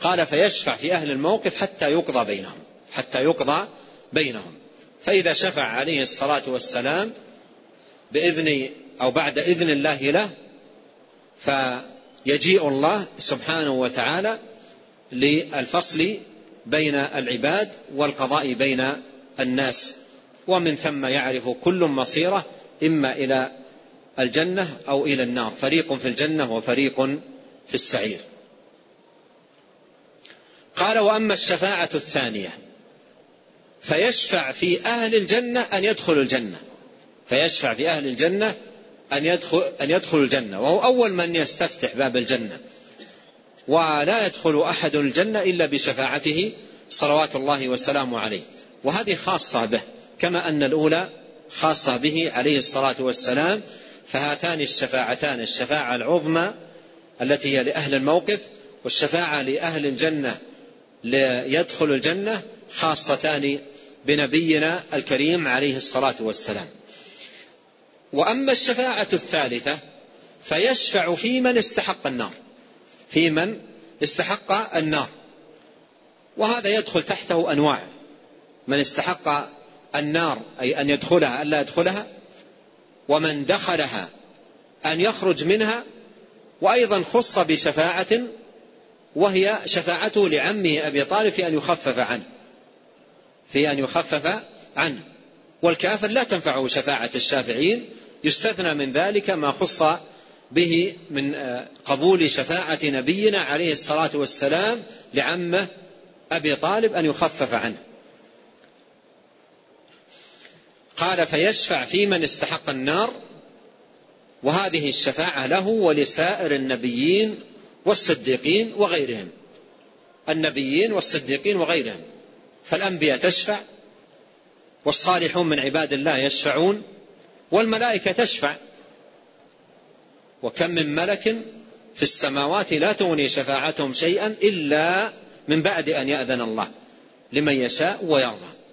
Speaker 2: قال فيشفع في أهل الموقف حتى يقضى بينهم حتى يقضى بينهم. فإذا شفع عليه الصلاة والسلام بإذن أو بعد إذن الله له فيجيء الله سبحانه وتعالى للفصل بين العباد والقضاء بين الناس ومن ثم يعرف كل مصيرة إما إلى الجنة أو إلى النار. فريق في الجنة وفريق في السعير. قال وأما الشفاعة الثانية فيشفع في أهل الجنة أن يدخلوا الجنة. فيشفع في أهل الجنة أن يدخل أن يدخلوا الجنة. وهو أول من يستفتح باب الجنة. ولا يدخل أحد الجنة إلا بشفاعته صلوات الله وسلامه عليه. وهذه خاصة به كما أن الأولى خاصة به عليه الصلاة والسلام فهاتان الشفاعتان الشفاعة العظمى التي هي لأهل الموقف والشفاعة لأهل الجنة ليدخل الجنة خاصتان بنبينا الكريم عليه الصلاة والسلام. وأما الشفاعة الثالثة فيشفع في من استحق النار في من استحق النار وهذا يدخل تحته أنواع. من استحق النار أي أن يدخلها ألا يدخلها ومن دخلها أن يخرج منها وأيضا خص بشفاعة وهي شفاعته لعمه أبي طالب في أن يخفف عنه في أن يخفف عنه. والكافر لا تنفعه شفاعة الشافعين يستثنى من ذلك ما خص به من قبول شفاعة نبينا عليه الصلاة والسلام لعمه أبي طالب أن يخفف عنه. قال فيشفع في من استحق النار وهذه الشفاعة له ولسائر النبيين والصديقين وغيرهم. النبيين والصديقين وغيرهم. فالأنبياء تشفع والصالحون من عباد الله يشفعون والملائكة تشفع. وكم من ملك في السماوات لا تغني شفاعتهم شيئا إلا من بعد أن يأذن الله لمن يشاء ويرضى.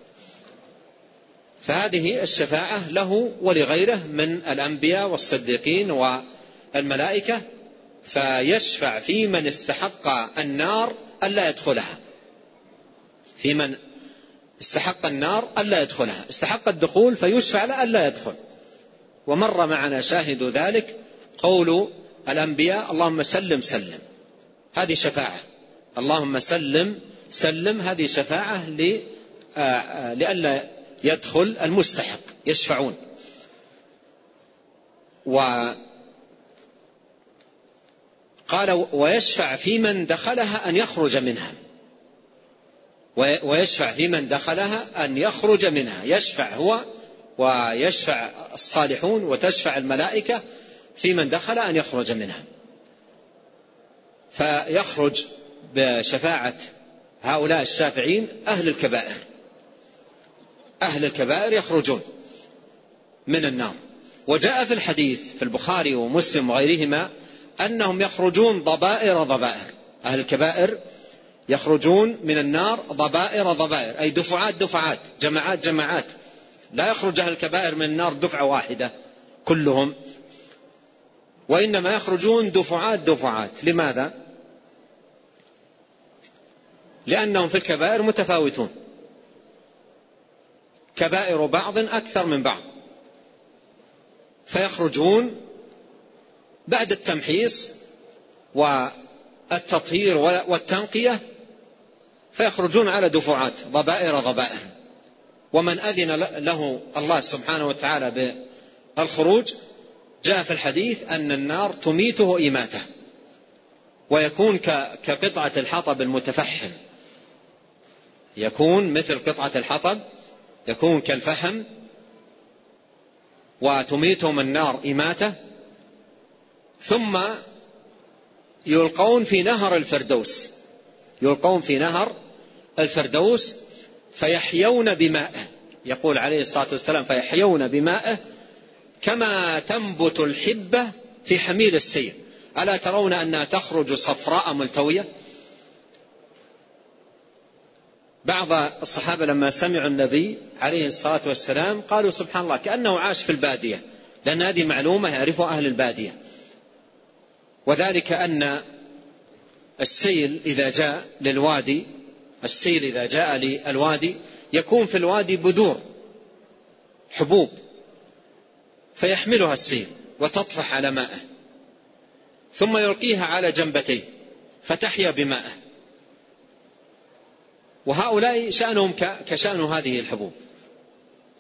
Speaker 2: فهذه الشفاعة له ولغيره من الأنبياء والصديقين والملائكة فيشفع في من استحق النار ألا يدخلها. في من استحق النار ألا يدخلها. استحق الدخول فيشفع له ألا يدخل. ومر معنا شاهد ذلك قول الأنبياء اللهم سلم سلم. هذه شفاعة. اللهم سلم سلم هذه شفاعة آه، آه، لئلا يدخل المستحق يشفعون. وقال ويشفع في من دخلها أن يخرج منها. ويشفع في من دخلها أن يخرج منها. يشفع هو ويشفع الصالحون وتشفع الملائكة في من دخل أن يخرج منها. فيخرج بشفاعة هؤلاء الشافعين أهل الكبائر. أهل الكبائر يخرجون من النار. وجاء في الحديث في البخاري ومسلم وغيرهما أنهم يخرجون ضبائر ضبائر. أهل الكبائر يخرجون من النار ضبائر ضبائر أي دفعات دفعات جماعات جماعات. لا يخرج أهل الكبائر من النار دفعة واحدة كلهم وإنما يخرجون دفعات دفعات. لماذا؟ لأنهم في الكبائر متفاوتون. كبائر بعض أكثر من بعض. فيخرجون بعد التمحيص والتطهير والتنقية فيخرجون على دفعات ضبائر ضبائر. ومن أذن له الله سبحانه وتعالى بالخروج جاء في الحديث أن النار تميته إماتة ويكون كقطعة الحطب المتفحم. يكون مثل قطعة الحطب يكون كالفحم وتميتهم النار إماتة ثم يلقون في نهر الفردوس يلقون في نهر الفردوس فيحيون بمائه يقول عليه الصلاة والسلام فيحيون بمائه كما تنبت الحبة في حميل السير. ألا ترون أنها تخرج صفراء ملتوية؟ بعض الصحابة لما سمعوا النبي عليه الصلاة والسلام قالوا سبحان الله كأنه عاش في البادية لأن هذه معلومة يعرفها أهل البادية. وذلك أن السيل إذا جاء للوادي السيل إذا جاء للوادي يكون في الوادي بذور حبوب فيحملها السيل وتطفح على مائه ثم يلقيها على جنبتيه فتحيا بمائه. وهؤلاء شأنهم كشأن هذه الحبوب.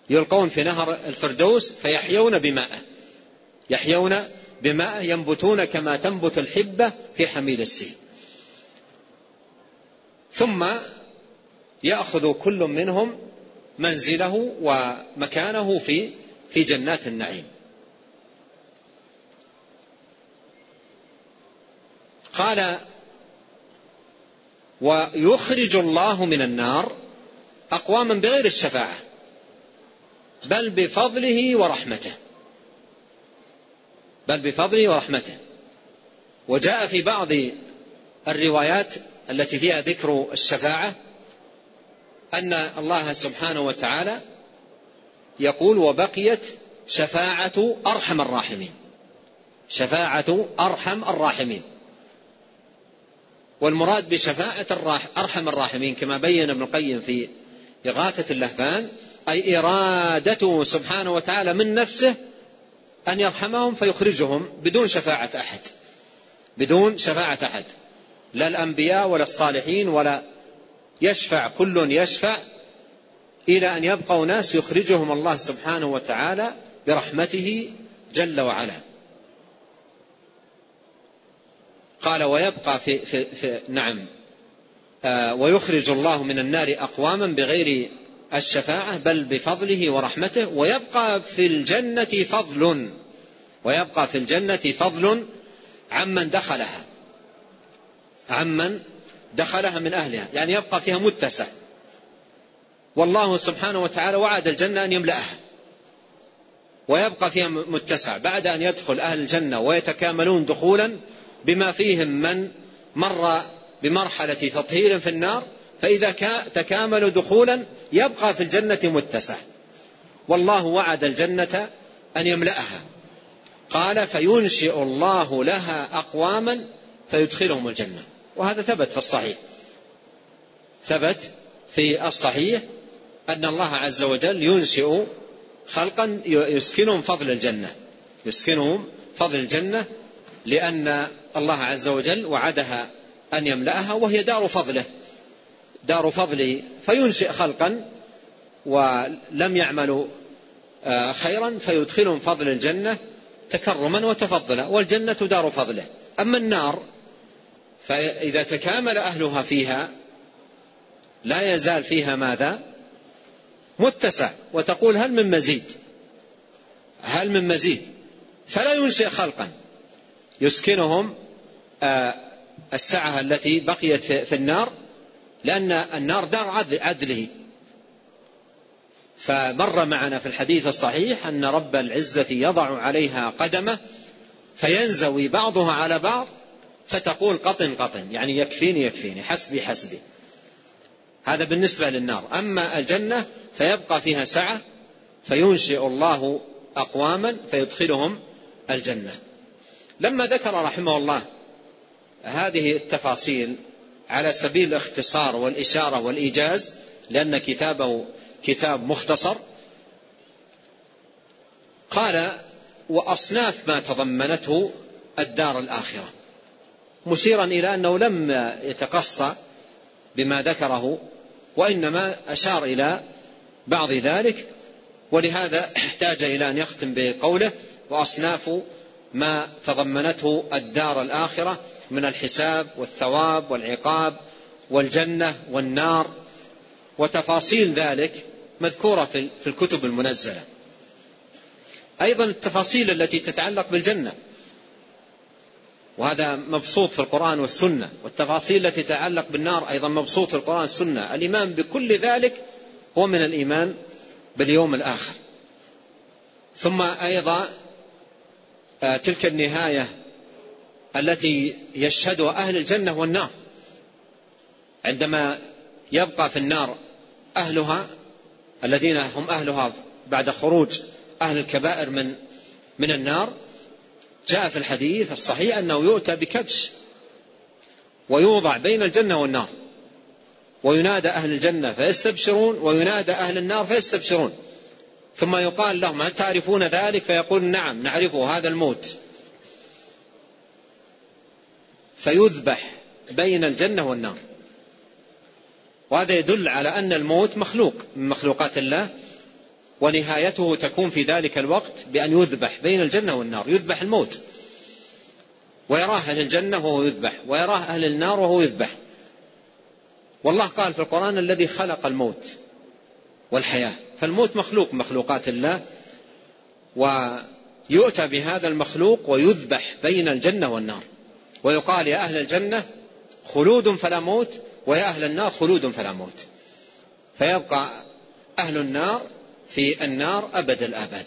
Speaker 2: يلقون في نهر الفردوس فيحيون بمائه يحيون بماء ينبتون كما تنبت الحبة في حميل السيل ثم يأخذ كل منهم منزله ومكانه في في جنات النعيم. قال ويخرج الله من النار أقواما بغير الشفاعة بل بفضله ورحمته بل بفضله ورحمته. وجاء في بعض الروايات التي فيها ذكر الشفاعة أن الله سبحانه وتعالى يقول وبقيت شفاعة أرحم الراحمين شفاعة أرحم الراحمين. والمراد بشفاعة أرحم الراحمين كما بين ابن القيم في إغاثة اللهفان أي إرادته سبحانه وتعالى من نفسه أن يرحمهم فيخرجهم بدون شفاعة أحد. بدون شفاعة أحد. لا الأنبياء ولا الصالحين ولا يشفع كل يشفع إلى أن يبقوا ناس يخرجهم الله سبحانه وتعالى برحمته جل وعلا. قال ويبقى في, في, في نعم. آه ويخرج الله من النار أقواما بغير الشفاعة بل بفضله ورحمته ويبقى في الجنة فضل. ويبقى في الجنة فضل عمن دخلها. عمن دخلها من أهلها. يعني يبقى فيها متسع. والله سبحانه وتعالى وعد الجنة أن يملأها. ويبقى فيها متسع. بعد أن يدخل أهل الجنة ويتكاملون دخولا بما فيهم من مر بمرحلة تطهير في النار فإذا تكاملوا دخولا يبقى في الجنة متسع. والله وعد الجنة أن يملأها. قال فينشئ الله لها أقواما فيدخلهم الجنة. وهذا ثبت في الصحيح. ثبت في الصحيح أن الله عز وجل ينشئ خلقا يسكنهم فضل الجنة. يسكنهم فضل الجنة لأن الله عز وجل وعدها أن يملأها وهي دار فضله. دار فضله فينشئ خلقا ولم يعملوا آه، خيرا فيدخلهم فضل الجنة تكرما وتفضلا والجنة دار فضله. أما النار فإذا تكامل أهلها فيها لا يزال فيها ماذا؟ متسع. وتقول هل من مزيد؟ هل من مزيد؟ فلا ينشئ خلقا. يسكنهم آه، السعة التي بقيت في النار لأن النار دار عدله. فمر معنا في الحديث الصحيح أن رب العزة يضع عليها قدمه فينزوي بعضها على بعض فتقول قطن قطن يعني يكفيني يكفيني حسبي حسبي. هذا بالنسبة للنار. أما الجنة فيبقى فيها سعة فينشئ الله أقواما فيدخلهم الجنة. لما ذكر رحمه الله هذه التفاصيل على سبيل الاختصار والإشارة والإيجاز لأن كتابه كتاب مختصر قال وأصناف ما تضمنته الدار الآخرة. مشيرا إلى أنه لم يتقصى بما ذكره وإنما أشار إلى بعض ذلك ولهذا احتاج إلى أن يختم بقوله وأصناف ما تضمنته الدار الآخرة من الحساب والثواب والعقاب والجنة والنار. وتفاصيل ذلك مذكورة في الكتب المنزلة. أيضا التفاصيل التي تتعلق بالجنة. وهذا مبسوط في القرآن والسنة. والتفاصيل التي تتعلق بالنار أيضا مبسوط في القرآن والسنة. الإيمان بكل ذلك هو من الإيمان باليوم الآخر. ثم أيضا تلك النهاية التي يشهدها أهل الجنة والنار. عندما يبقى في النار أهلها الذين هم أهلها بعد خروج أهل الكبائر من من النار جاء في الحديث الصحيح أنه يؤتى بكبش ويوضع بين الجنة والنار وينادى أهل الجنة فيستبشرون وينادى أهل النار فيستبشرون. ثم يقال لهم هل تعرفون ذلك؟ فيقول نعم نعرفه هذا الموت. فيذبح بين الجنة والنار. وهذا يدل على أن الموت مخلوق من مخلوقات الله ونهايته تكون في ذلك الوقت بأن يذبح بين الجنة والنار يذبح الموت. ويراه أهل الجنة وهو يذبح ويراه أهل النار وهو يذبح. والله قال في القرآن الذي خلق الموت. والحياة. فالموت مخلوق مخلوقات الله ويؤتى بهذا المخلوق ويذبح بين الجنة والنار. ويقال يا أهل الجنة خلود فلا موت ويا أهل النار خلود فلا موت. فيبقى أهل النار في النار أبد الآباد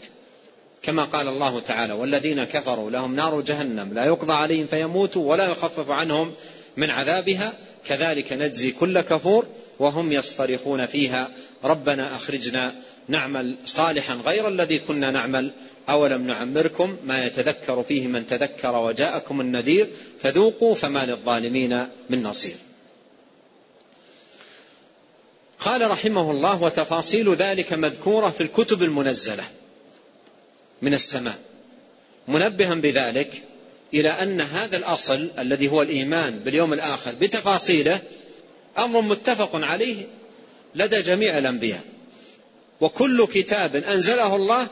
Speaker 2: كما قال الله تعالى والذين كفروا لهم نار جهنم لا يقضى عليهم فيموتوا ولا يخفف عنهم من عذابها كذلك نجزي كل كفور وهم يصطرخون فيها. ربنا أخرجنا نعمل صالحا غير الذي كنا نعمل. أولم نعمركم ما يتذكر فيه من تذكر وجاءكم النذير؟ فذوقوا فما للظالمين من نصير. قال رحمه الله وتفاصيل ذلك مذكورة في الكتب المنزلة من السماء. منبها بذلك إلى أن هذا الأصل الذي هو الإيمان باليوم الآخر بتفاصيله أمر متفق عليه لدى جميع الأنبياء. وكل كتاب أنزله الله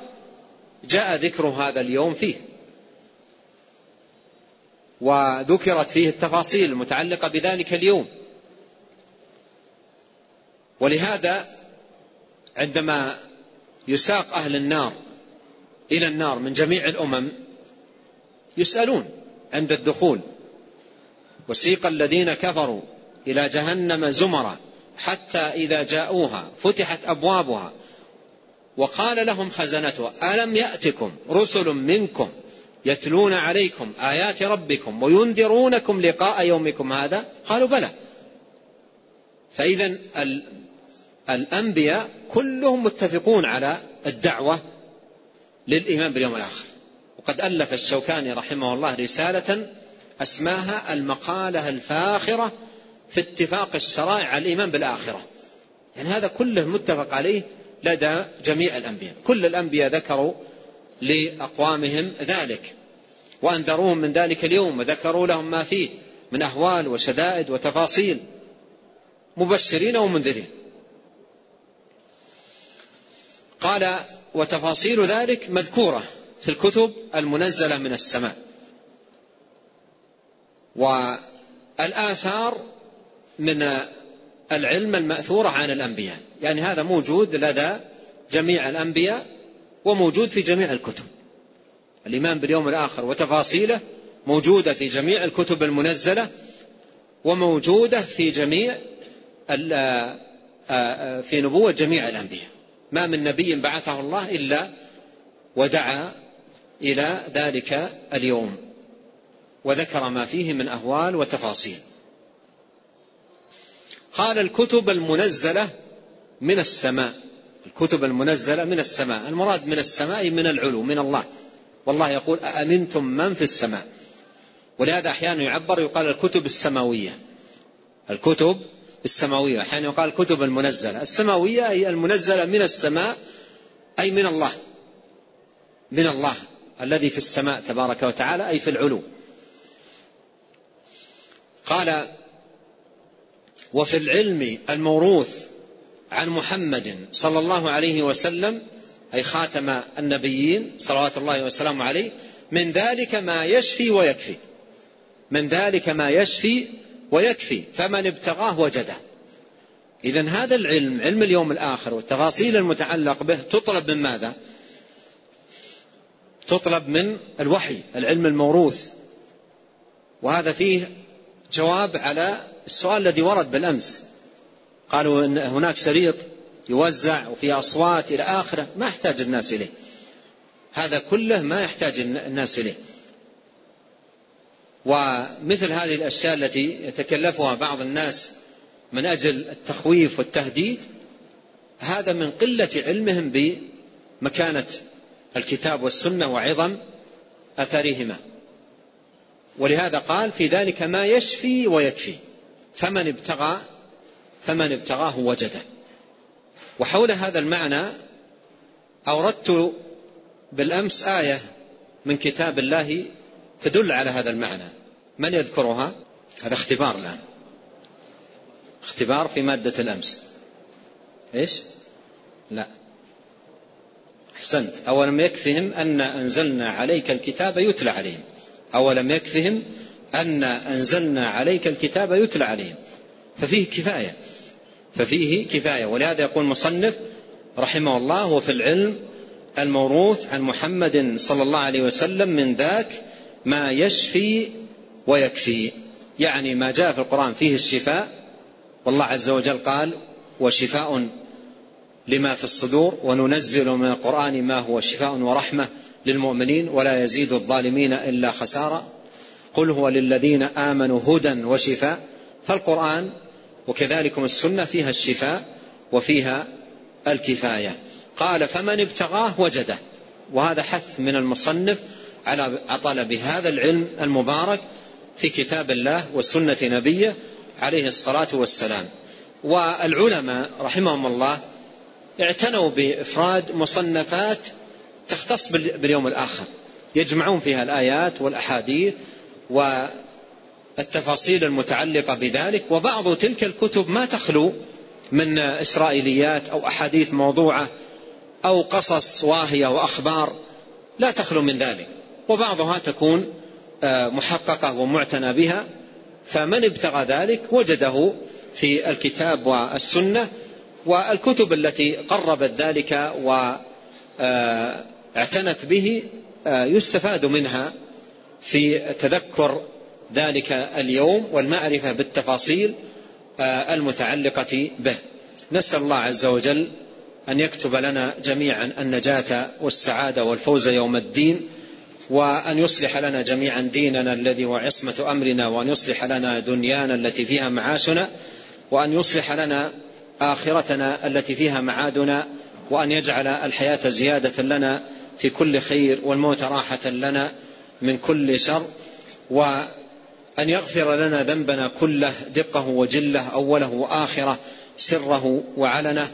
Speaker 2: جاء ذكر هذا اليوم فيه. وذكرت فيه التفاصيل المتعلقة بذلك اليوم. ولهذا عندما يساق أهل النار إلى النار من جميع الأمم يسألون عند الدخول. وسيق الذين كفروا إلى جهنم زمرا حتى إذا جاءوها فتحت أبوابها. وقال لهم خزنتها ألم يأتكم رسل منكم يتلون عليكم آيات ربكم وينذرونكم لقاء يومكم هذا؟ قالوا بلى. فإذا الأنبياء كلهم متفقون على الدعوة للإيمان باليوم الآخر. وقد ألف الشوكاني رحمه الله رسالة أسماها المقالة الفاخرة في اتفاق الشرائع على الإيمان بالآخرة. يعني هذا كله متفق عليه لدى جميع الأنبياء. كل الأنبياء ذكروا لأقوامهم ذلك وأنذروهم من ذلك اليوم وذكروا لهم ما فيه من أهوال وشدائد وتفاصيل مبشرين ومنذرين. قال وتفاصيل ذلك مذكورة في الكتب المنزلة من السماء. والآثار من العلم المأثورة عن الأنبياء. يعني هذا موجود لدى جميع الأنبياء وموجود في جميع الكتب. الإيمان باليوم الآخر وتفاصيله موجودة في جميع الكتب المنزلة وموجودة في جميع في نبوة جميع الأنبياء. ما من نبي بعثه الله إلا ودعا إلى ذلك اليوم. وذكر ما فيه من أهوال وتفاصيل. قال الكتب المنزلة من السماء. الكتب المنزلة من السماء. المراد من السماء من العلو من الله. والله يقول أأمنتم من في السماء. ولهذا أحيانا يعبر يقال الكتب السماوية. الكتب السماوية. أحيانا يقال الكتب المنزلة. السماوية أي المنزلة من السماء أي من الله. من الله. الذي في السماء تبارك وتعالى أي في العلو. قال وفي العلم الموروث عن محمد صلى الله عليه وسلم أي خاتم النبيين صلوات الله وسلامه عليه من ذلك ما يشفي ويكفي. من ذلك ما يشفي ويكفي فمن ابتغاه وجده. إذا هذا العلم علم اليوم الآخر والتفاصيل المتعلق به تطلب من ماذا؟ تطلب من الوحي العلم الموروث. وهذا فيه جواب على السؤال الذي ورد بالأمس. قالوا إن هناك شريط يوزع وفي أصوات إلى آخره ما يحتاج الناس إليه. هذا كله ما يحتاج الناس إليه. ومثل هذه الأشياء التي يتكلفها بعض الناس من أجل التخويف والتهديد هذا من قلة علمهم بمكانة الكتاب والسنة وعظم أثرهما. ولهذا قال في ذلك ما يشفي ويكفي. فمن ابتغى فمن ابتغاه وجده. وحول هذا المعنى أوردت بالأمس آية من كتاب الله تدل على هذا المعنى. من يذكرها؟ هذا اختبار الآن. اختبار في مادة الأمس. إيش؟ لا. أحسنت. أولم يكفهم أن أنزلنا عليك الكتاب يتلى عليهم. أولم يكفهم أن أنزلنا عليك الكتاب يتلى عليهم. ففيه كفاية. ففيه كفاية. ولهذا يقول مصنف رحمه الله وفي العلم الموروث عن محمد صلى الله عليه وسلم من ذاك ما يشفي ويكفي. يعني ما جاء في القرآن فيه الشفاء. والله عز وجل قال وشفاء لما في الصدور وننزل من القرآن ما هو شفاء ورحمة للمؤمنين ولا يزيد الظالمين إلا خسارة. قل هو للذين آمنوا هدى وشفاء. فالقرآن وكذلكم السنة فيها الشفاء وفيها الكفاية. قال فمن ابتغاه وجده. وهذا حث من المصنف على طلب هذا العلم المبارك في كتاب الله وسنة نبيه عليه الصلاة والسلام. والعلماء رحمهم الله اعتنوا بإفراد مصنفات تختص باليوم الآخر. يجمعون فيها الآيات والأحاديث والتفاصيل المتعلقة بذلك وبعض تلك الكتب ما تخلو من إسرائيليات أو أحاديث موضوعة أو قصص واهية وأخبار لا تخلو من ذلك. وبعضها تكون آه، محققة ومعتنى بها. فمن ابتغى ذلك وجده في الكتاب والسنة والكتب التي قربت ذلك واعتنت به آه، يستفاد منها في تذكر ذلك اليوم والمعرفة بالتفاصيل آه، المتعلقة به. نسأل الله عز وجل أن يكتب لنا جميعا النجاة والسعادة والفوز يوم الدين وأن يصلح لنا جميعا ديننا الذي هو عصمة أمرنا وأن يصلح لنا دنيانا التي فيها معاشنا وأن يصلح لنا آخرتنا التي فيها معادنا وأن يجعل الحياة زيادة لنا في كل خير والموت راحة لنا من كل شر وأن يغفر لنا ذنبنا كله دقه وجله أوله وآخره سره وعلنه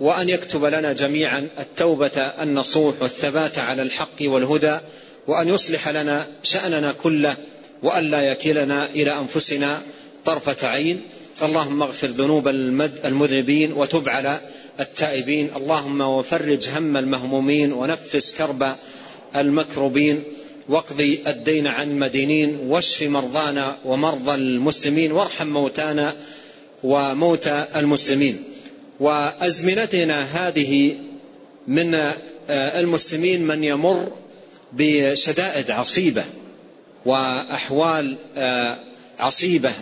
Speaker 2: وأن يكتب لنا جميعا التوبة النصوح والثبات على الحق والهدى وأن يصلح لنا شأننا كله وأن لا يكلنا إلى أنفسنا طرفة عين. اللهم اغفر ذنوب المذنبين وتب على التائبين. اللهم وفرج هم المهمومين ونفس كرب المكروبين. واقضي الدين عن المدينين واشف مرضانا ومرضى المسلمين. وارحم موتانا وموتى المسلمين. وأزمنتنا هذه من المسلمين من يمر بشدائد عصيبة وأحوال عصيبة.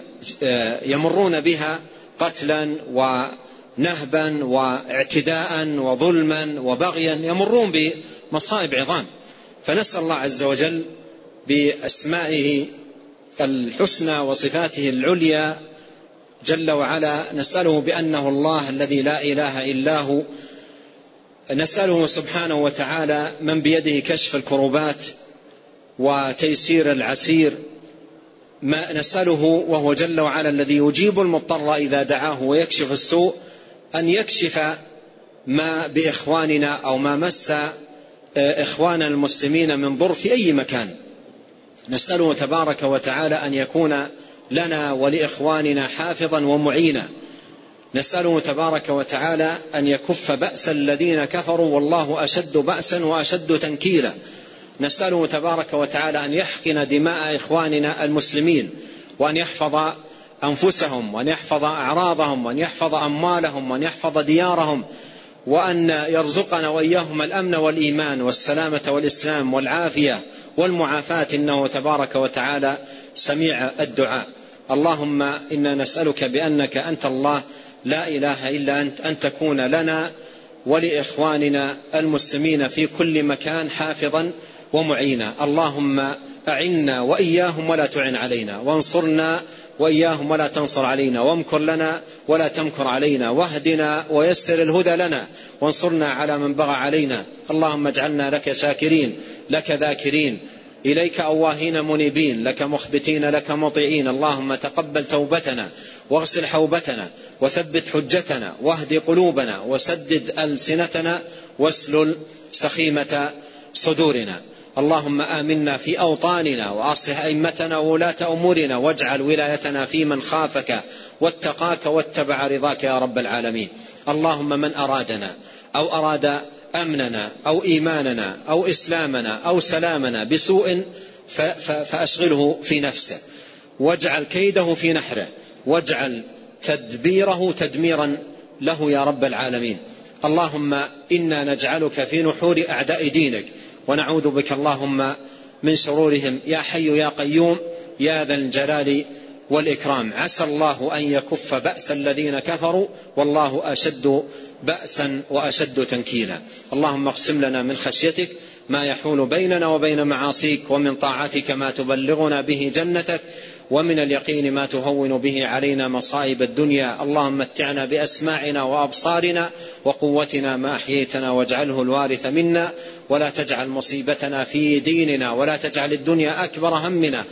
Speaker 2: يمرون بها قتلا ونهبا واعتداء وظلما وبغيا يمرون بمصائب عظام. فنسأل الله عز وجل بأسمائه الحسنى وصفاته العليا جل وعلا نسأله بأنه الله الذي لا إله إلا هو. نسأله سبحانه وتعالى من بيده كشف الكروبات وتيسير العسير. ما نسأله وهو جل وعلا الذي يجيب المضطر إذا دعاه ويكشف السوء أن يكشف ما بإخواننا أو ما مس آه، إخوان المسلمين من ضر في أي مكان. نسأله تبارك وتعالى أن يكون لنا ولإخواننا حافظا ومعينا. نسأله تبارك وتعالى أن يكف بأس الذين كفروا والله أشد بأسا وأشد تنكيلا. نسأله تبارك وتعالى أن يحقن دماء إخواننا المسلمين وأن يحفظ أنفسهم وأن يحفظ أعراضهم وأن يحفظ أموالهم وأن يحفظ ديارهم وأن يرزقنا وإياهم الأمن والإيمان والسلامة والإسلام والعافية والمعافاة. إنه تبارك وتعالى سميع الدعاء. اللهم إنا نسألك بأنك أنت الله لا إله إلا أنت أن تكون لنا ولإخواننا المسلمين في كل مكان حافظا ومعينا. اللهم أعنا وإياهم ولا تعن علينا وانصرنا وإياهم ولا تنصر علينا وامكر لنا ولا تمكر علينا واهدنا ويسر الهدى لنا وانصرنا على من بغى علينا. اللهم اجعلنا لك شاكرين لك ذاكرين إليك أواهين منيبين لك مخبتين لك مطيعين. اللهم تقبل توبتنا واغسل حوبتنا وثبت حجتنا واهد قلوبنا وسدد ألسنتنا واسلل سخيمة صدورنا. اللهم آمنا في أوطاننا وأصلح أئمتنا وولاة أمورنا واجعل ولايتنا في من خافك واتقاك واتبع رضاك يا رب العالمين. اللهم من أرادنا أو أراد أمننا أو إيماننا أو إسلامنا أو سلامنا بسوء فأشغله في نفسه. واجعل كيده في نحره. واجعل تدبيره تدميرا له يا رب العالمين. اللهم إنا نجعلك في نحور أعداء دينك. ونعوذ بك اللهم من شرورهم. يا حي يا قيوم. يا ذا الجلال والإكرام. عسى الله أن يكف بأس الذين كفروا. والله أشد بأسا وأشد تنكيلا. اللهم اقسم لنا من خشيتك ما يحول بيننا وبين معاصيك ومن طاعتك ما تبلغنا به جنتك ومن اليقين ما تهون به علينا مصائب الدنيا. اللهم متعنا بأسماعنا وأبصارنا وقوتنا ما أحييتنا واجعله الوارث منا. ولا تجعل مصيبتنا في ديننا ولا تجعل الدنيا أكبر همنا.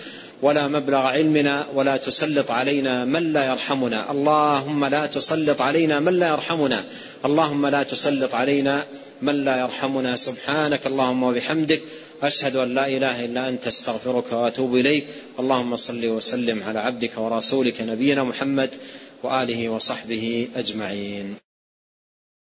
Speaker 2: ولا مبلغ علمنا ولا تسلط علينا من لا يرحمنا. اللهم لا تسلط علينا من لا يرحمنا. اللهم لا تسلط علينا من لا يرحمنا. سبحانك اللهم وبحمدك. أشهد أن لا إله إلا أنت أستغفرك وأتوب إليك. اللهم صل وسلم على عبدك ورسولك نبينا محمد وآله وصحبه أجمعين.